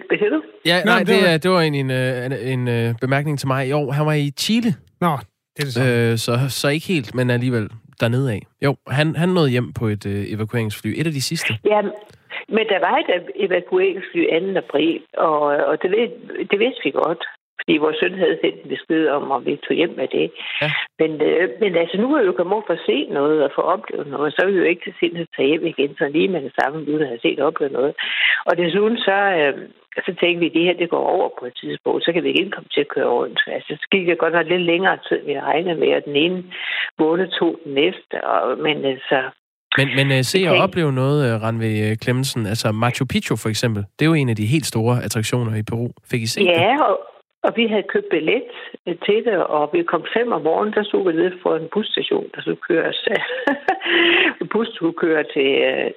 Hvad siger du? Ja, nej, nej det, det, var... det var en, en, en, en øh, bemærkning til mig. Jo, han var i Chile. Nå, det er det så. Øh, så, så ikke helt, men alligevel dernede af. Jo, han, han nåede hjem på et øh, evakueringsfly. Et af de sidste. Ja, men der var et evakueringsfly 2. april, og, og det, ved, det vidste vi godt. Fordi vores søn havde sendt en besked om, om vi tog hjem med det. Ja. Men, øh, men altså, nu er vi jo kommet over for at se noget og få oplevet noget, så er vi jo ikke til sind at tage hjem igen, så lige med det samme, uden at have set og oplevet noget. Og desuden så, øh, så tænkte vi, at det her det går over på et tidspunkt, så kan vi ikke komme til at køre rundt. Altså, så gik det godt nok lidt længere tid, vi regnede med, at den ene måned tog den næste. Og, men altså, men, men uh, se og opleve noget, uh, Ranve Clemmensen, altså Machu Picchu for eksempel, det er jo en af de helt store attraktioner i Peru. Fik I set ja, det? Og, og vi havde købt billet øh, til det, og vi kom fem om morgenen, der stod vi nede for en busstation, der skulle køre os. bus skulle køre til,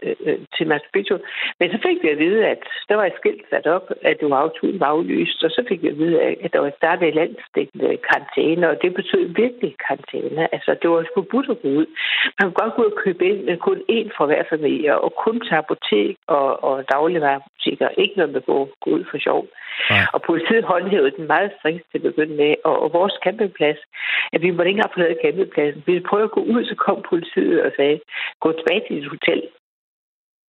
øh, til Machu Picchu. Men så fik vi at vide, at der var et skilt sat op, at du var turen var aflyst, og så fik vi at vide, at der var startet et landstækkende karantæne, og det betød virkelig karantæne. Altså, det var forbudt at gå ud. Man kunne godt gå ud og købe ind, men kun én for hver familie, og kun til apotek og, og dagligvarerbutikker. Ikke noget med at gå, gå ud for sjov. Ja. Og politiet håndhævede den meget strengt til at begynde med. Og, og vores campingplads, at vi måtte ikke engang forlade campingpladsen. Vi prøvede at gå ud, så kom politiet og sagde, gå tilbage til dit hotel.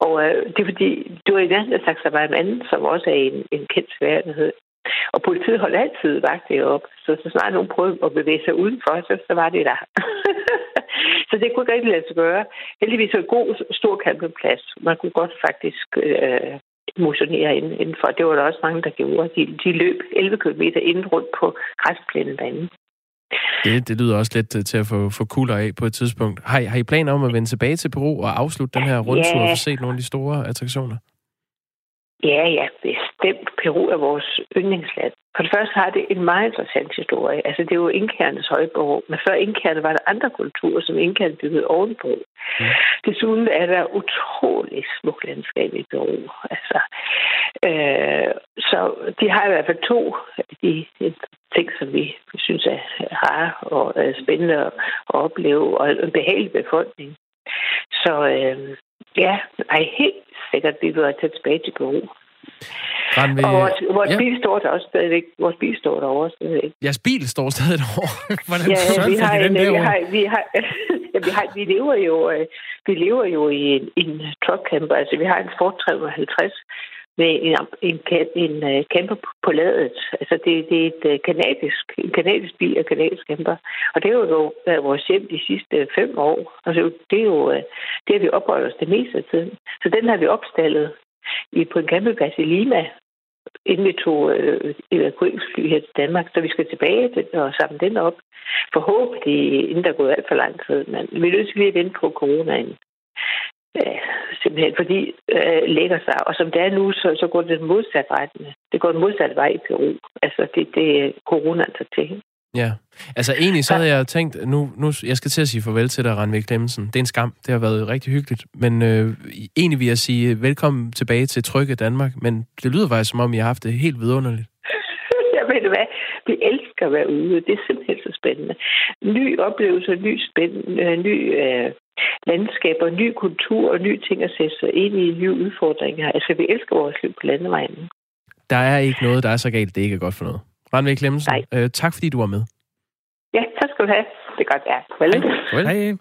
Og øh, det er fordi, det var i nærheden af Saxabar anden, som også er en, en kendt sværdighed. Og politiet holdt altid vagt op. så så snart nogen prøvede at bevæge sig udenfor, så, så var det der. så det kunne ikke rigtig lade sig gøre. Heldigvis var en god, stor campingplads. Man kunne godt faktisk øh, motionere indenfor. Det var der også mange, der gjorde. De, de løb 11 km inden rundt på græsplænen derinde. Det, det lyder også lidt til at få, få kulder af på et tidspunkt. Har I, har I planer om at vende tilbage til Peru og afslutte den her rundtur yeah. og få set nogle af de store attraktioner? Ja, ja, bestemt. Peru er vores yndlingsland. For det første har det en meget interessant historie. Altså, det er jo indkærnes højborg, men før indkærne var der andre kulturer, som indkærne byggede ovenpå. Mm. Desuden er der utrolig smukt landskab i Peru. Altså, øh, så de har i hvert fald to af de ting, som vi synes er rare og øh, spændende at opleve, og en behagelig befolkning. Så øh, ja, ej, helt sikkert, vi vil tage tilbage til Peru. Ved... Og vores, vores ja. bil står der også stadigvæk. Vores bil står over stadigvæk. Jeres bil står stadig derovre? Hvordan ja, vi har, en, vi har, vi har, ja, vi har, vi lever jo, øh, vi lever jo i en, en truck camper. Altså, vi har en Ford 350 med en, en, en, en uh, camper på ladet. Altså, det, det er et uh, kanadisk, en kanadisk bil og kanadisk camper. Og det er jo været vores hjem de sidste fem år. Altså, det er jo, det har vi opholdt os det meste af tiden. Så den har vi opstallet i, på en campingplads i Lima, inden vi tog øh, evakueringsfly her til Danmark, så vi skal tilbage og samle den op. Forhåbentlig, inden der er gået alt for lang tid, men vi er nødt til lige at vente på coronaen. Ja, simpelthen fordi øh, lægger sig. Og som det er nu, så, så går det den modsatte retning. Det går den modsatte vej i Peru. Altså, det, det er corona der til. Ja, altså egentlig så havde jeg tænkt, nu, nu jeg skal til at sige farvel til dig, Randvik Klemmensen. Det er en skam, det har været rigtig hyggeligt. Men øh, egentlig vil jeg sige velkommen tilbage til Trygge Danmark, men det lyder faktisk som om, I har haft det helt vidunderligt. Jeg ved hvad, vi elsker at være ude. Det er simpelthen så spændende. Ny oplevelse, ny spændende, øh, ny øh, landskaber, ny kultur og nye ting at sætte sig ind i, nye udfordringer. Altså, vi elsker vores liv på landevejen. Der er ikke noget, der er så galt, det ikke er godt for noget. Randvik Klemmensen, øh, tak fordi du var med. Ja, tak skal du have. Det er godt, ja. Vel. Hej.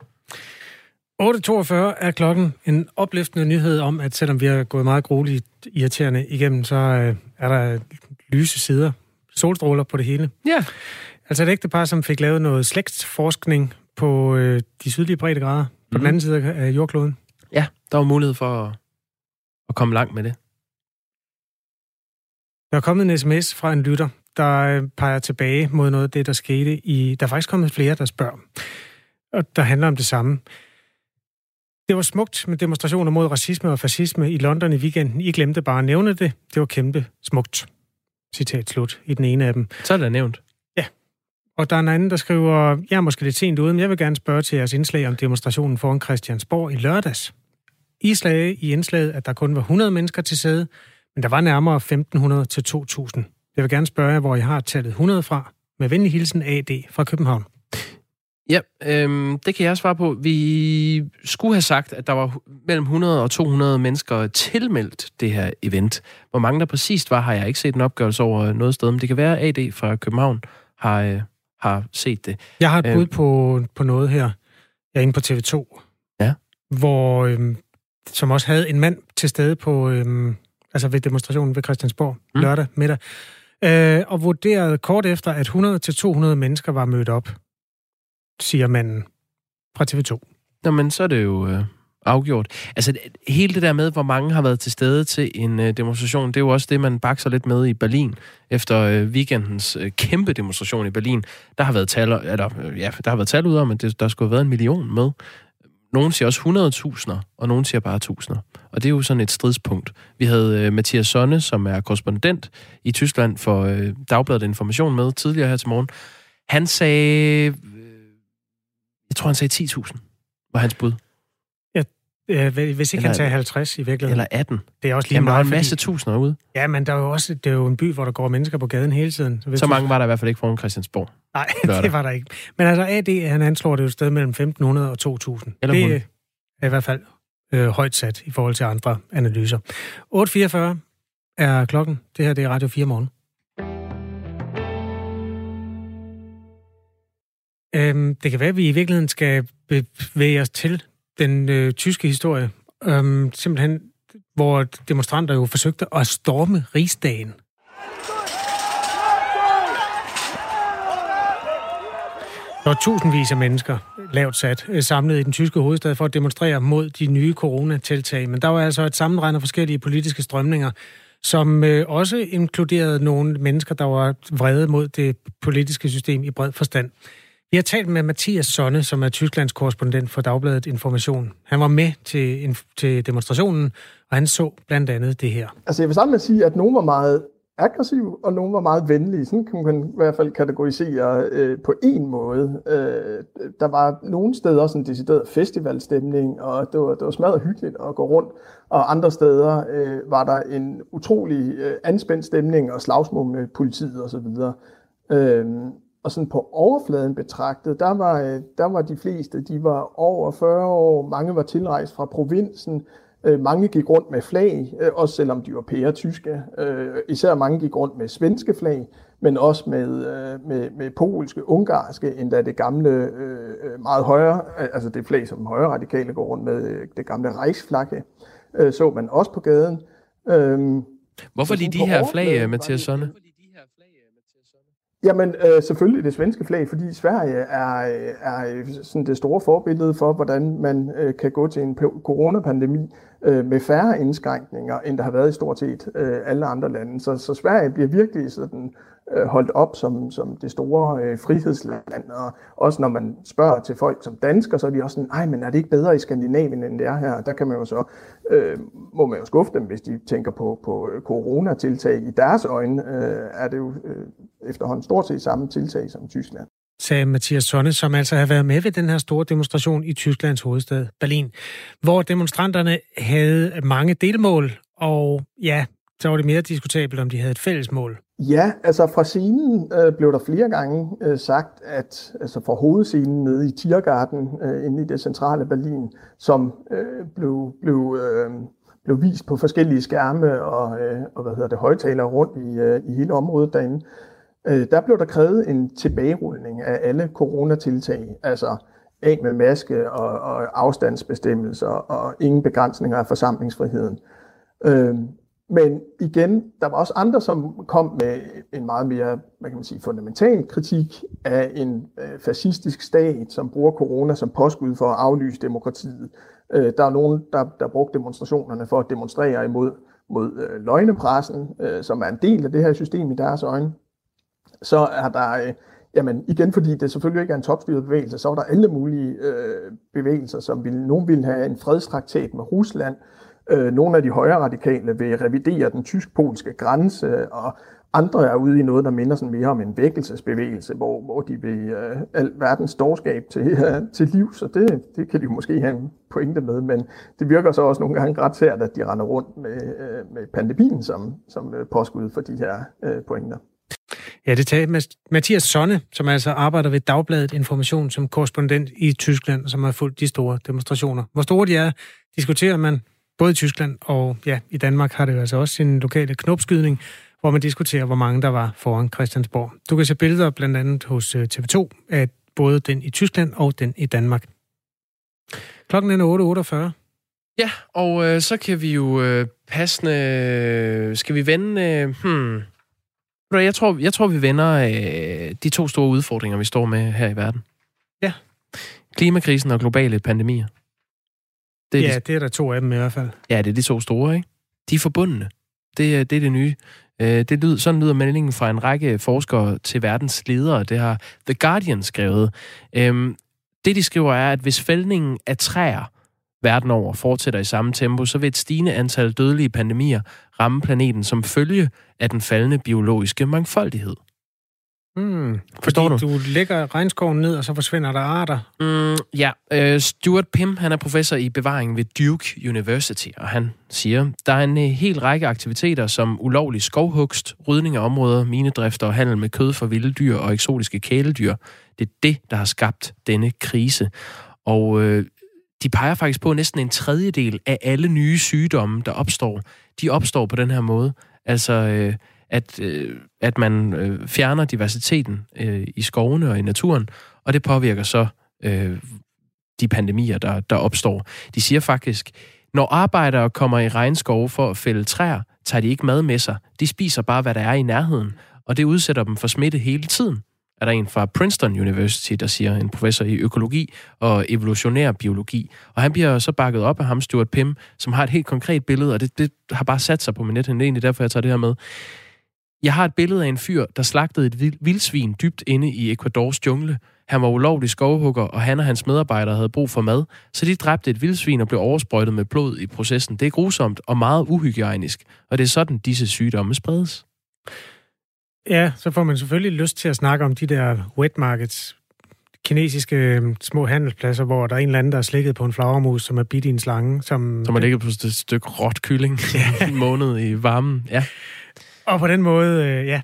8.42 er klokken. En opløftende nyhed om, at selvom vi har gået meget grueligt irriterende igennem, så øh, er der lyse sider, solstråler på det hele. Ja. Altså et ægtepar, som fik lavet noget slægtsforskning på øh, de sydlige breddegrader, på mm. den mhm. anden side af jordkloden. Ja, der var mulighed for at, at komme langt med det. Der er kommet en sms fra en lytter, der øh, peger tilbage mod noget af det, der skete i... Der er faktisk kommet flere, der spørger, og der handler om det samme. Det var smukt med demonstrationer mod racisme og fascisme i London i weekenden. I glemte bare at nævne det. Det var kæmpe smukt. Citat slut i den ene af dem. Så er det nævnt. Ja. Og der er en anden, der skriver, jeg er måske lidt sent ude, men jeg vil gerne spørge til jeres indslag om demonstrationen foran Christiansborg i lørdags. I slag i indslaget, at der kun var 100 mennesker til sæde, men der var nærmere 1500 til 2000. Jeg vil gerne spørge jer, hvor I har tallet 100 fra. Med venlig hilsen AD fra København. Ja, øhm, det kan jeg svare på. Vi skulle have sagt, at der var mellem 100 og 200 mennesker tilmeldt det her event. Hvor mange der præcist var, har jeg ikke set en opgørelse over noget sted, men det kan være, AD fra København har, øh, har set det. Jeg har et bud på, på noget her. Jeg er inde på TV2. Ja. Hvor, øhm, som også havde en mand til stede på, øhm, altså ved demonstrationen ved Christiansborg mm. lørdag middag, øh, og vurderede kort efter, at 100-200 mennesker var mødt op, siger manden fra TV2. Jamen, så er det jo øh, afgjort. Altså, hele det der med, hvor mange har været til stede til en øh, demonstration, det er jo også det, man bakser lidt med i Berlin. Efter øh, weekendens øh, kæmpe demonstration i Berlin, der har været tal, eller, øh, ja, der har været tal ud om, at det, der skulle have været en million med. Nogen siger også 100.000, og nogen siger bare tusinder. Og det er jo sådan et stridspunkt. Vi havde øh, Mathias Sonne, som er korrespondent i Tyskland for øh, Dagbladet Information med tidligere her til morgen. Han sagde, øh, jeg tror han sagde 10.000, var hans bud. Ja, hvis ikke eller, han sagde 50 i virkeligheden. Eller 18. Det er også lige Jamen, meget, der er en masse fordi, tusinder ude. Ja, men der er jo også, det er jo en by, hvor der går mennesker på gaden hele tiden. Så, så mange var der i hvert fald ikke foran Christiansborg. Nej, det var der ikke. Men altså AD, han anslår det jo et sted mellem 1.500 og 2.000. Eller det er i hvert fald øh, højt sat i forhold til andre analyser. 8.44 er klokken. Det her det er Radio 4 morgen. Øhm, det kan være, at vi i virkeligheden skal bevæge os til den øh, tyske historie. Øhm, simpelthen, hvor demonstranter jo forsøgte at storme rigsdagen. Der var tusindvis af mennesker, lavt sat, øh, samlet i den tyske hovedstad for at demonstrere mod de nye coronatiltag. Men der var altså et sammenregn af forskellige politiske strømninger, som øh, også inkluderede nogle mennesker, der var vrede mod det politiske system i bred forstand. Vi har talt med Mathias Sonne, som er Tysklands korrespondent for Dagbladet Information. Han var med til, til demonstrationen, og han så blandt andet det her. Altså jeg vil sammen med sige, at nogen var meget aggressiv, og nogle var meget venlige. Sådan kan man i hvert fald kategorisere øh, på en måde. Øh, der var nogle steder sådan en decideret festivalstemning, og det var, det var smadret hyggeligt at gå rundt. Og andre steder øh, var der en utrolig øh, anspændt stemning og slagsmål med politiet osv. Øh, og sådan på overfladen betragtet, der var, øh, der var de fleste, de var over 40 år, mange var tilrejst fra provinsen, Øh, mange gik rundt med flag, øh, også selvom de var pære tyske. Især mange gik rundt med svenske flag, men også med, med, med polske, ungarske, endda det gamle, meget højere, altså det flag, som højre radikale går rundt med, det gamle Reichsflagge, så man også på gaden. Hvorfor lige de her flag, Mathias Sonne? Jamen, øh, selvfølgelig det svenske flag, fordi Sverige er, er sådan det store forbillede for, hvordan man øh, kan gå til en coronapandemi øh, med færre indskrænkninger, end der har været i stort set øh, alle andre lande. Så, så Sverige bliver virkelig sådan, øh, holdt op som, som det store øh, frihedsland. Og også når man spørger til folk som dansker, så er de også sådan, nej, men er det ikke bedre i Skandinavien, end det er her? Der kan man jo så, øh, må man jo skuffe dem, hvis de tænker på, på øh, coronatiltag. I deres øjne øh, er det jo øh, efterhånden stort set samme tiltag som Tyskland sagde Mathias Sonne, som altså har været med ved den her store demonstration i Tysklands hovedstad Berlin, hvor demonstranterne havde mange delmål, og ja, så var det mere diskutabelt, om de havde et fælles mål. Ja, altså fra scenen øh, blev der flere gange øh, sagt, at altså fra hovedscenen nede i Tiergarten, øh, inde i det centrale Berlin, som øh, blev, blev, øh, blev vist på forskellige skærme og, øh, og hvad hedder det, højtalere rundt i, øh, i hele området derinde, øh, der blev der krævet en tilbagerulning af alle coronatiltag, altså af med maske og, og afstandsbestemmelser og ingen begrænsninger af forsamlingsfriheden. Øh, men igen, der var også andre, som kom med en meget mere hvad kan man sige, fundamental kritik af en øh, fascistisk stat, som bruger corona som påskud for at aflyse demokratiet. Øh, der er nogen, der, der brugte demonstrationerne for at demonstrere imod mod øh, løgnepressen, øh, som er en del af det her system i deres øjne så er der, øh, jamen igen fordi det selvfølgelig ikke er en topstyret bevægelse, så er der alle mulige øh, bevægelser, som vil, nogen vil have en fredstraktat med Rusland, øh, nogle af de højre radikale vil revidere den tysk-polske grænse, og andre er ude i noget, der minder sådan mere om en vækkelsesbevægelse, hvor, hvor de vil øh, al verdens dårskab til, øh, til liv, så det, det kan de jo måske have en pointe med, men det virker så også nogle gange ret sært, at de render rundt med, øh, med pandemien som, som øh, påskud for de her øh, pointer. Ja, det tager Mathias Sonne, som altså arbejder ved Dagbladet Information som korrespondent i Tyskland, som har fulgt de store demonstrationer. Hvor store de er, diskuterer man både i Tyskland og ja, i Danmark har det jo altså også sin lokale knopskydning, hvor man diskuterer, hvor mange der var foran Christiansborg. Du kan se billeder blandt andet hos øh, TV2 af både den i Tyskland og den i Danmark. Klokken er 8.48. Ja, og øh, så kan vi jo øh, passende... Skal vi vende... Øh, hmm, jeg tror, jeg tror vi vender øh, de to store udfordringer, vi står med her i verden. Ja. Klimakrisen og globale pandemier. Det er ja, de, det er der to af dem i hvert fald. Ja, det er de to store, ikke? De er forbundne. Det, det er det nye. Øh, det lyder, sådan lyder meldingen fra en række forskere til verdens ledere. Det har The Guardian skrevet. Øhm, det, de skriver, er, at hvis fældningen af træer verden over fortsætter i samme tempo, så vil et stigende antal dødelige pandemier ramme planeten som følge af den faldende biologiske mangfoldighed. Mm, Forstår du? du lægger regnskoven ned, og så forsvinder der arter? Mm, ja, uh, Stuart Pim, han er professor i bevaring ved Duke University, og han siger, der er en uh, hel række aktiviteter som ulovlig skovhugst, rydning af områder, minedrift og handel med kød for vilde dyr og eksotiske kæledyr. Det er det, der har skabt denne krise. Og uh, de peger faktisk på, at næsten en tredjedel af alle nye sygdomme, der opstår, de opstår på den her måde. Altså, øh, at, øh, at man øh, fjerner diversiteten øh, i skovene og i naturen, og det påvirker så øh, de pandemier, der, der opstår. De siger faktisk, når arbejdere kommer i regnskove for at fælde træer, tager de ikke mad med sig. De spiser bare, hvad der er i nærheden, og det udsætter dem for smitte hele tiden er der en fra Princeton University, der siger, en professor i økologi og evolutionær biologi. Og han bliver så bakket op af ham, Stuart Pim, som har et helt konkret billede, og det, det har bare sat sig på min net. Det er egentlig derfor, jeg tager det her med. Jeg har et billede af en fyr, der slagtede et vildsvin dybt inde i Ecuadors jungle. Han var ulovlig skovhugger, og han og hans medarbejdere havde brug for mad, så de dræbte et vildsvin og blev oversprøjtet med blod i processen. Det er grusomt og meget uhygiejnisk, og det er sådan, disse sygdomme spredes. Ja, så får man selvfølgelig lyst til at snakke om de der wet markets, kinesiske øhm, små handelspladser, hvor der er en eller anden, der er slikket på en flagermus, som er bidt i en slange. Som, som er ligget på et stykke råt kylling ja. en måned i varmen. Ja. Og på den måde, øh, ja,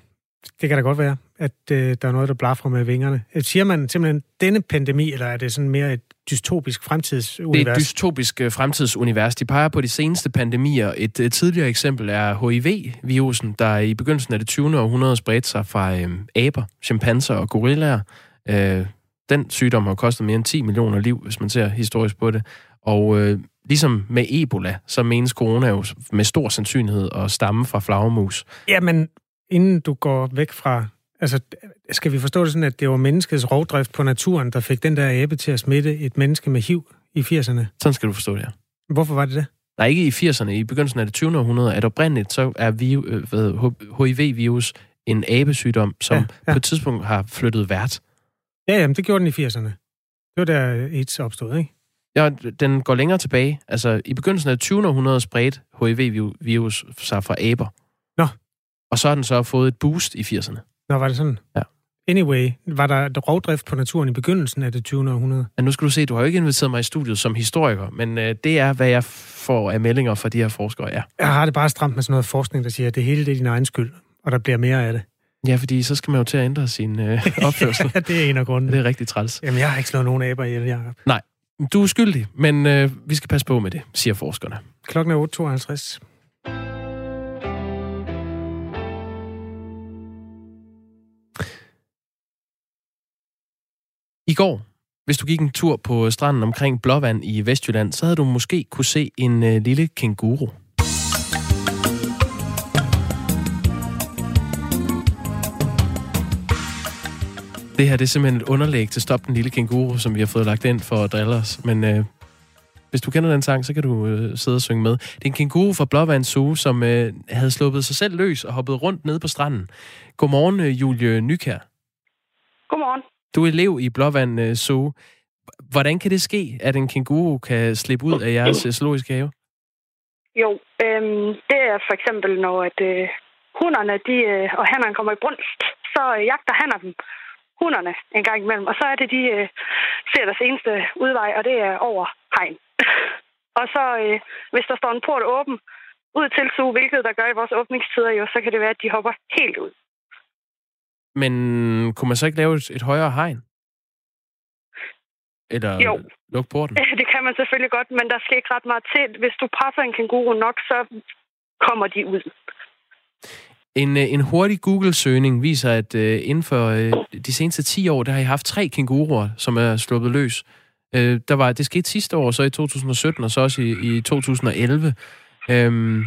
det kan da godt være, at øh, der er noget, der blaffer med vingerne. Øh, siger man simpelthen denne pandemi, eller er det sådan mere et dystopisk fremtidsunivers? Det er et dystopisk øh, fremtidsunivers. De peger på de seneste pandemier. Et, et tidligere eksempel er HIV-virusen, der i begyndelsen af det 20. århundrede spredte sig fra øh, aber, chimpanser og gorillaer. Øh, den sygdom har kostet mere end 10 millioner liv, hvis man ser historisk på det. Og øh, ligesom med Ebola, så menes corona jo med stor sandsynlighed at stamme fra flagermus. Jamen, inden du går væk fra... Altså, skal vi forstå det sådan, at det var menneskets rovdrift på naturen, der fik den der abe til at smitte et menneske med HIV i 80'erne? Sådan skal du forstå det, ja. Hvorfor var det det? Nej, ikke i 80'erne. I begyndelsen af det 20. århundrede, at oprindeligt så er HIV-virus øh, en abesygdom, som ja, ja. på et tidspunkt har flyttet vært. Ja, jamen, det gjorde den i 80'erne. Det var der AIDS opstod, ikke? Ja, den går længere tilbage. Altså, i begyndelsen af 20. århundrede spredte HIV-virus sig fra aber. Nå. Og så har den så fået et boost i 80'erne. Nå, var det sådan? Ja. Anyway, var der rovdrift på naturen i begyndelsen af det 20. århundrede? Ja, nu skal du se, du har jo ikke inviteret mig i studiet som historiker, men øh, det er, hvad jeg får af meldinger fra de her forskere, ja. Jeg har det bare stramt med sådan noget forskning, der siger, at det hele det er din egen skyld, og der bliver mere af det. Ja, fordi så skal man jo til at ændre sin øh, opførsel. ja, det er en af grunden. Det er rigtig træls. Jamen, jeg har ikke slået nogen aber ihjel, Jacob. Nej, du er skyldig, men øh, vi skal passe på med det, siger forskerne. Klokken er 8.52. I går, hvis du gik en tur på stranden omkring Blåvand i Vestjylland, så havde du måske kunne se en øh, lille kenguru. Det her det er simpelthen et underlæg til Stop den lille kenguru, som vi har fået lagt ind for at drille os. Men øh, hvis du kender den sang, så kan du øh, sidde og synge med. Det er en kenguru fra Blåvand Zoo, som øh, havde sluppet sig selv løs og hoppet rundt nede på stranden. Godmorgen, øh, Julie Nykær. Godmorgen. Du er elev i Blåvand øh, Zoo. Hvordan kan det ske, at en kænguru kan slippe ud af jeres øh, zoologiske have? Jo, øhm, det er for eksempel, når at, øh, hunderne de, øh, og hannerne kommer i brunst, så øh, jagter hanner dem hunderne en gang imellem. Og så er det, de øh, ser deres eneste udvej, og det er over hegn. og så, øh, hvis der står en port åben ud til zoo, hvilket der gør i vores åbningstider jo, så kan det være, at de hopper helt ud. Men kunne man så ikke lave et, et højere hegn? Eller jo. lukke porten? Det kan man selvfølgelig godt, men der skal ikke ret meget til. Hvis du presser en kenguru nok, så kommer de ud. En, øh, en hurtig Google-søgning viser, at uh, inden for uh, de seneste 10 år, der har I haft tre kenguruer, som er sluppet løs. Uh, der var, det skete sidste år, så i 2017, og så også i, i 2011. Um,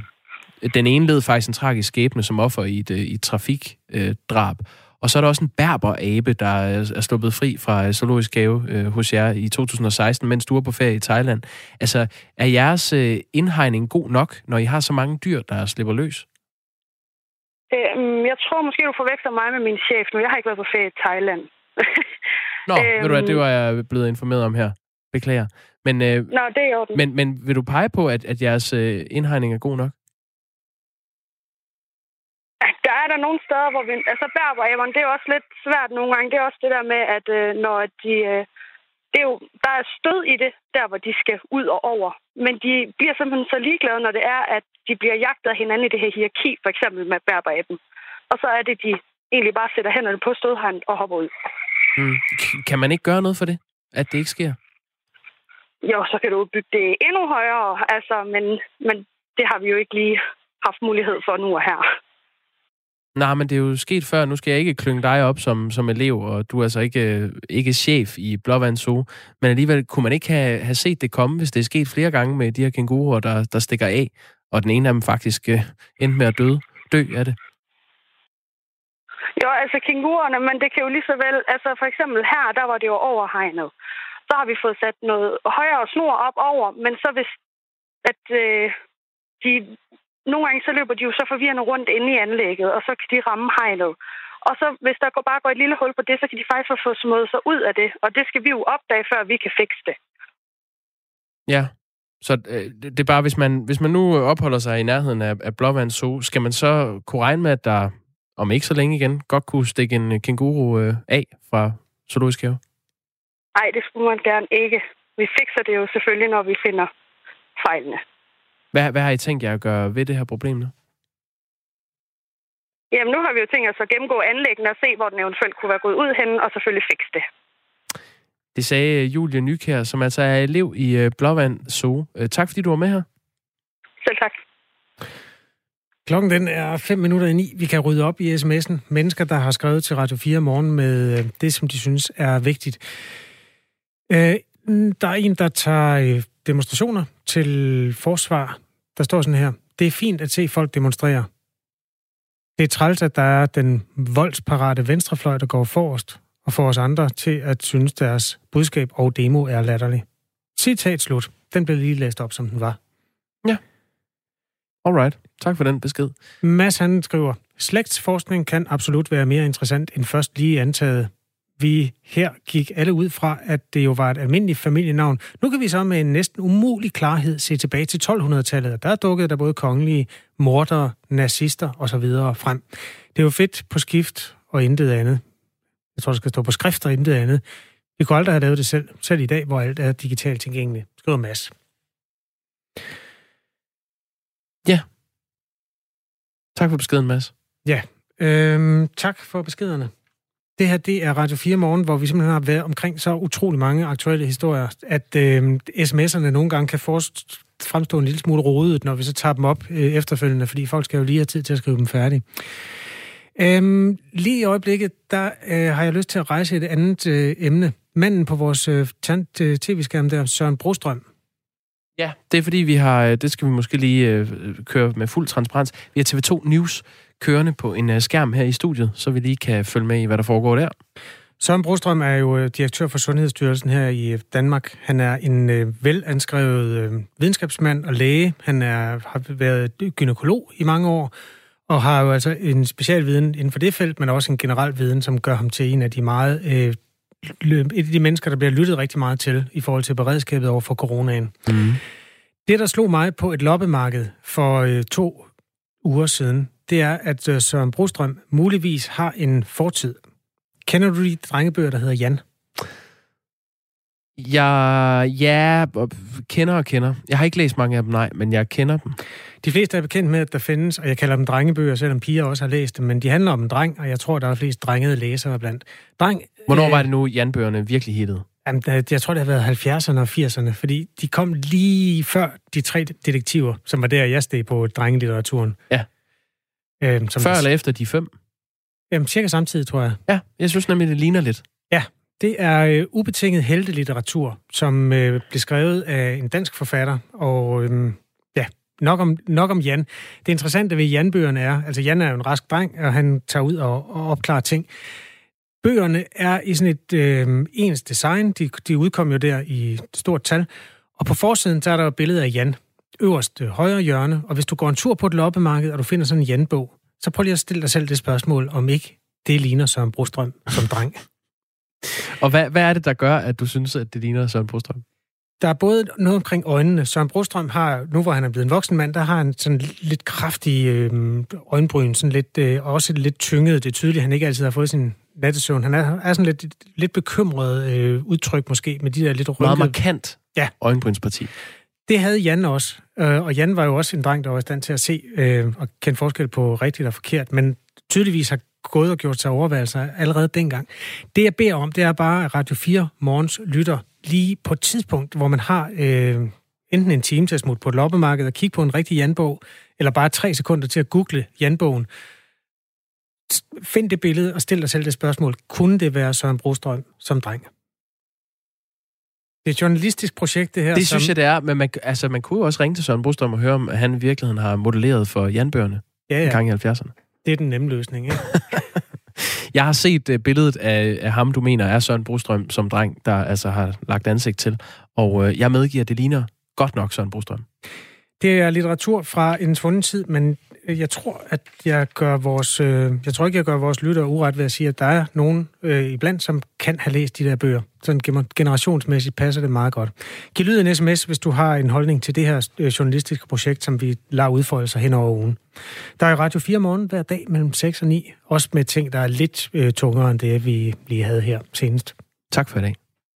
den ene led faktisk en tragisk skæbne som offer i et, i et trafikdrab. Uh, og så er der også en berber-abe, der er sluppet fri fra zoologisk have uh, hos jer i 2016, mens du er på ferie i Thailand. Altså, er jeres uh, indhegning god nok, når I har så mange dyr, der slipper løs? Øhm, jeg tror måske, du forveksler mig med min chef nu. Jeg har ikke været på ferie i Thailand. Nå, øhm, ved du hvad, det var jeg blevet informeret om her. Beklager. Men, øh, Nå, det er men, men vil du pege på, at, at jeres øh, indhegning er god nok? Der er der nogle steder, hvor vi... Altså, berberæberne, det er også lidt svært nogle gange. Det er også det der med, at øh, når de... Øh, det er jo, der er stød i det, der hvor de skal ud og over. Men de bliver simpelthen så ligeglade, når det er, at de bliver jagtet af hinanden i det her hierarki, for eksempel med berberaben. Og så er det, de egentlig bare sætter hænderne på stødhegn og hopper ud. Mm. Kan man ikke gøre noget for det, at det ikke sker? Jo, så kan du bygge det endnu højere, altså, men, men det har vi jo ikke lige haft mulighed for nu og her. Nej, men det er jo sket før. Nu skal jeg ikke klynge dig op som, som elev, og du er altså ikke, øh, ikke chef i Blåvand Zoo. Men alligevel, kunne man ikke have, have set det komme, hvis det er sket flere gange med de her kænguruer, der, der stikker af, og den ene af dem faktisk øh, endte med at døde, dø af det? Jo, altså kænguruerne, men det kan jo lige så vel... Altså for eksempel her, der var det jo overhegnet. Så har vi fået sat noget højere snor op over, men så hvis at øh, de nogle gange så løber de jo så forvirrende rundt inde i anlægget, og så kan de ramme hegnet. Og så hvis der går, bare går et lille hul på det, så kan de faktisk få smået sig ud af det. Og det skal vi jo opdage, før vi kan fikse det. Ja, så øh, det er bare, hvis man, hvis man nu opholder sig i nærheden af, af Blåvand Zoo, skal man så kunne regne med, at der om ikke så længe igen godt kunne stikke en kænguru øh, af fra zoologisk have? Nej, det skulle man gerne ikke. Vi fikser det jo selvfølgelig, når vi finder fejlene. Hvad, hvad har I tænkt jer at gøre ved det her problem nu? Jamen, nu har vi jo tænkt os at gennemgå anlæggene og se, hvor den eventuelt kunne være gået ud hen, og selvfølgelig fikse det. Det sagde Julie Nykær, som altså er elev i øh, Blåvand Zoo. Øh, tak fordi du var med her. Selv tak. Klokken den er 5 minutter i 9. Vi kan rydde op i sms'en. Mennesker, der har skrevet til Radio 4 morgen med øh, det, som de synes er vigtigt. Der er en, der tager demonstrationer til forsvar. Der står sådan her. Det er fint at se folk demonstrere. Det er træls, at der er den voldsparate venstrefløj, der går forrest og får os andre til at synes, deres budskab og demo er latterlig. Citat slut. Den blev lige læst op, som den var. Ja. Alright. Tak for den besked. Mads han skriver, slægtsforskning kan absolut være mere interessant end først lige antaget. Vi her gik alle ud fra, at det jo var et almindeligt familienavn. Nu kan vi så med en næsten umulig klarhed se tilbage til 1200-tallet. Der dukkede der både kongelige, mordere, nazister osv. frem. Det er jo fedt på skift og intet andet. Jeg tror, det skal stå på skrift og intet andet. Vi kunne aldrig have lavet det selv, selv i dag, hvor alt er digitalt tilgængeligt. Skriver Mads. Ja. Tak for beskeden, Mads. Ja. Øhm, tak for beskederne. Det her, det er Radio 4 Morgen, hvor vi simpelthen har været omkring så utrolig mange aktuelle historier, at øh, sms'erne nogle gange kan fremstå en lille smule rodet, når vi så tager dem op øh, efterfølgende, fordi folk skal jo lige have tid til at skrive dem færdige. Øhm, lige i øjeblikket, der øh, har jeg lyst til at rejse et andet øh, emne. Manden på vores øh, øh tv-skærm der, Søren Brostrøm. Ja, det er fordi, vi har, øh, det skal vi måske lige øh, køre med fuld transparens. Vi har TV2 News kørende på en øh, skærm her i studiet, så vi lige kan følge med i, hvad der foregår der. Søren Brostrøm er jo øh, direktør for Sundhedsstyrelsen her i Danmark. Han er en øh, velanskrevet øh, videnskabsmand og læge. Han er, har været gynekolog i mange år, og har jo altså en special viden inden for det felt, men også en generel viden, som gør ham til en af de meget... Øh, et af de mennesker, der bliver lyttet rigtig meget til i forhold til beredskabet over for coronaen. Mm. Det, der slog mig på et loppemarked for øh, to uger siden, det er, at øh, Søren Brostrøm muligvis har en fortid. Kender du de drengebøger, der hedder Jan? Jeg ja, kender og kender. Jeg har ikke læst mange af dem, nej, men jeg kender dem. De fleste er bekendt med, at der findes, og jeg kalder dem drengebøger, selvom piger også har læst dem, men de handler om en dreng, og jeg tror, der er flest drengede læsere blandt. Dreng, Hvornår øh, var det nu, Jan-bøgerne virkelig hittet? Jamen, jeg tror, det har været 70'erne og 80'erne, fordi de kom lige før de tre detektiver, som var der, jeg steg på drengelitteraturen. Ja. Øhm, som før eller efter de fem? Jamen, cirka samtidig, tror jeg. Ja, jeg synes nemlig, det ligner lidt. Ja, det er øh, ubetinget heltelitteratur, som øh, blev skrevet af en dansk forfatter, og øh, ja, nok om, nok om Jan. Det interessante ved Jan-bøgerne er, altså Jan er jo en rask dreng, og han tager ud og, og opklarer ting. Bøgerne er i sådan et øh, ens design, de, de udkom jo der i stort tal, og på forsiden, så er der et billede af Jan, øverst højre hjørne, og hvis du går en tur på et loppemarked, og du finder sådan en Jan-bog, så prøv lige at stille dig selv det spørgsmål, om ikke det ligner Søren Brostrøm som dreng. Og hvad, hvad er det, der gør, at du synes, at det ligner Søren Brostrøm? Der er både noget omkring øjnene. Søren Brostrøm har, nu hvor han er blevet en voksen mand, der har han sådan lidt kraftig øh, øjenbryn, sådan lidt, øh, også lidt tynget. Det er tydeligt, at han ikke altid har fået sin nattesøvn. Han er, er sådan lidt, lidt bekymret øh, udtryk måske, med de der lidt rynkede... Meget markant ja. øjenbrynsparti. Det havde Jan også, øh, og Jan var jo også en dreng, der var i stand til at se øh, og kende forskel på rigtigt og forkert, men tydeligvis har gået og gjort sig overvejelser allerede dengang. Det jeg beder om, det er bare, at Radio 4 morgens lytter lige på et tidspunkt, hvor man har øh, enten en time til at smutte på et loppemarked og kigge på en rigtig Janbog, eller bare tre sekunder til at google Janbogen. Find det billede og stil dig selv det spørgsmål. Kunne det være Søren Brostrøm som dreng? Det er et journalistisk projekt, det her. Det som... synes jeg, det er. Men man, altså, man kunne jo også ringe til Søren Brostrøm og høre, om han i virkeligheden har modelleret for Janbøgerne ja, ja. en gang i 70'erne. Det er den nemme løsning, ikke? jeg har set uh, billedet af, af ham, du mener er Søren Brostrøm, som dreng, der altså har lagt ansigt til. Og uh, jeg medgiver, at det ligner godt nok Søren Brostrøm. Det er litteratur fra en svunden tid, men Øh, jeg tror, at jeg gør vores, øh, jeg tror ikke, jeg gør vores lyttere uret ved at sige, at der er nogen øh, iblandt, som kan have læst de der bøger. Sådan generationsmæssigt passer det meget godt. Giv lyd en sms, hvis du har en holdning til det her øh, journalistiske projekt, som vi lader udfolde sig hen over ugen. Der er Radio 4 morgen hver dag mellem 6 og 9, også med ting, der er lidt øh, tungere end det, vi lige havde her senest. Tak for i dag.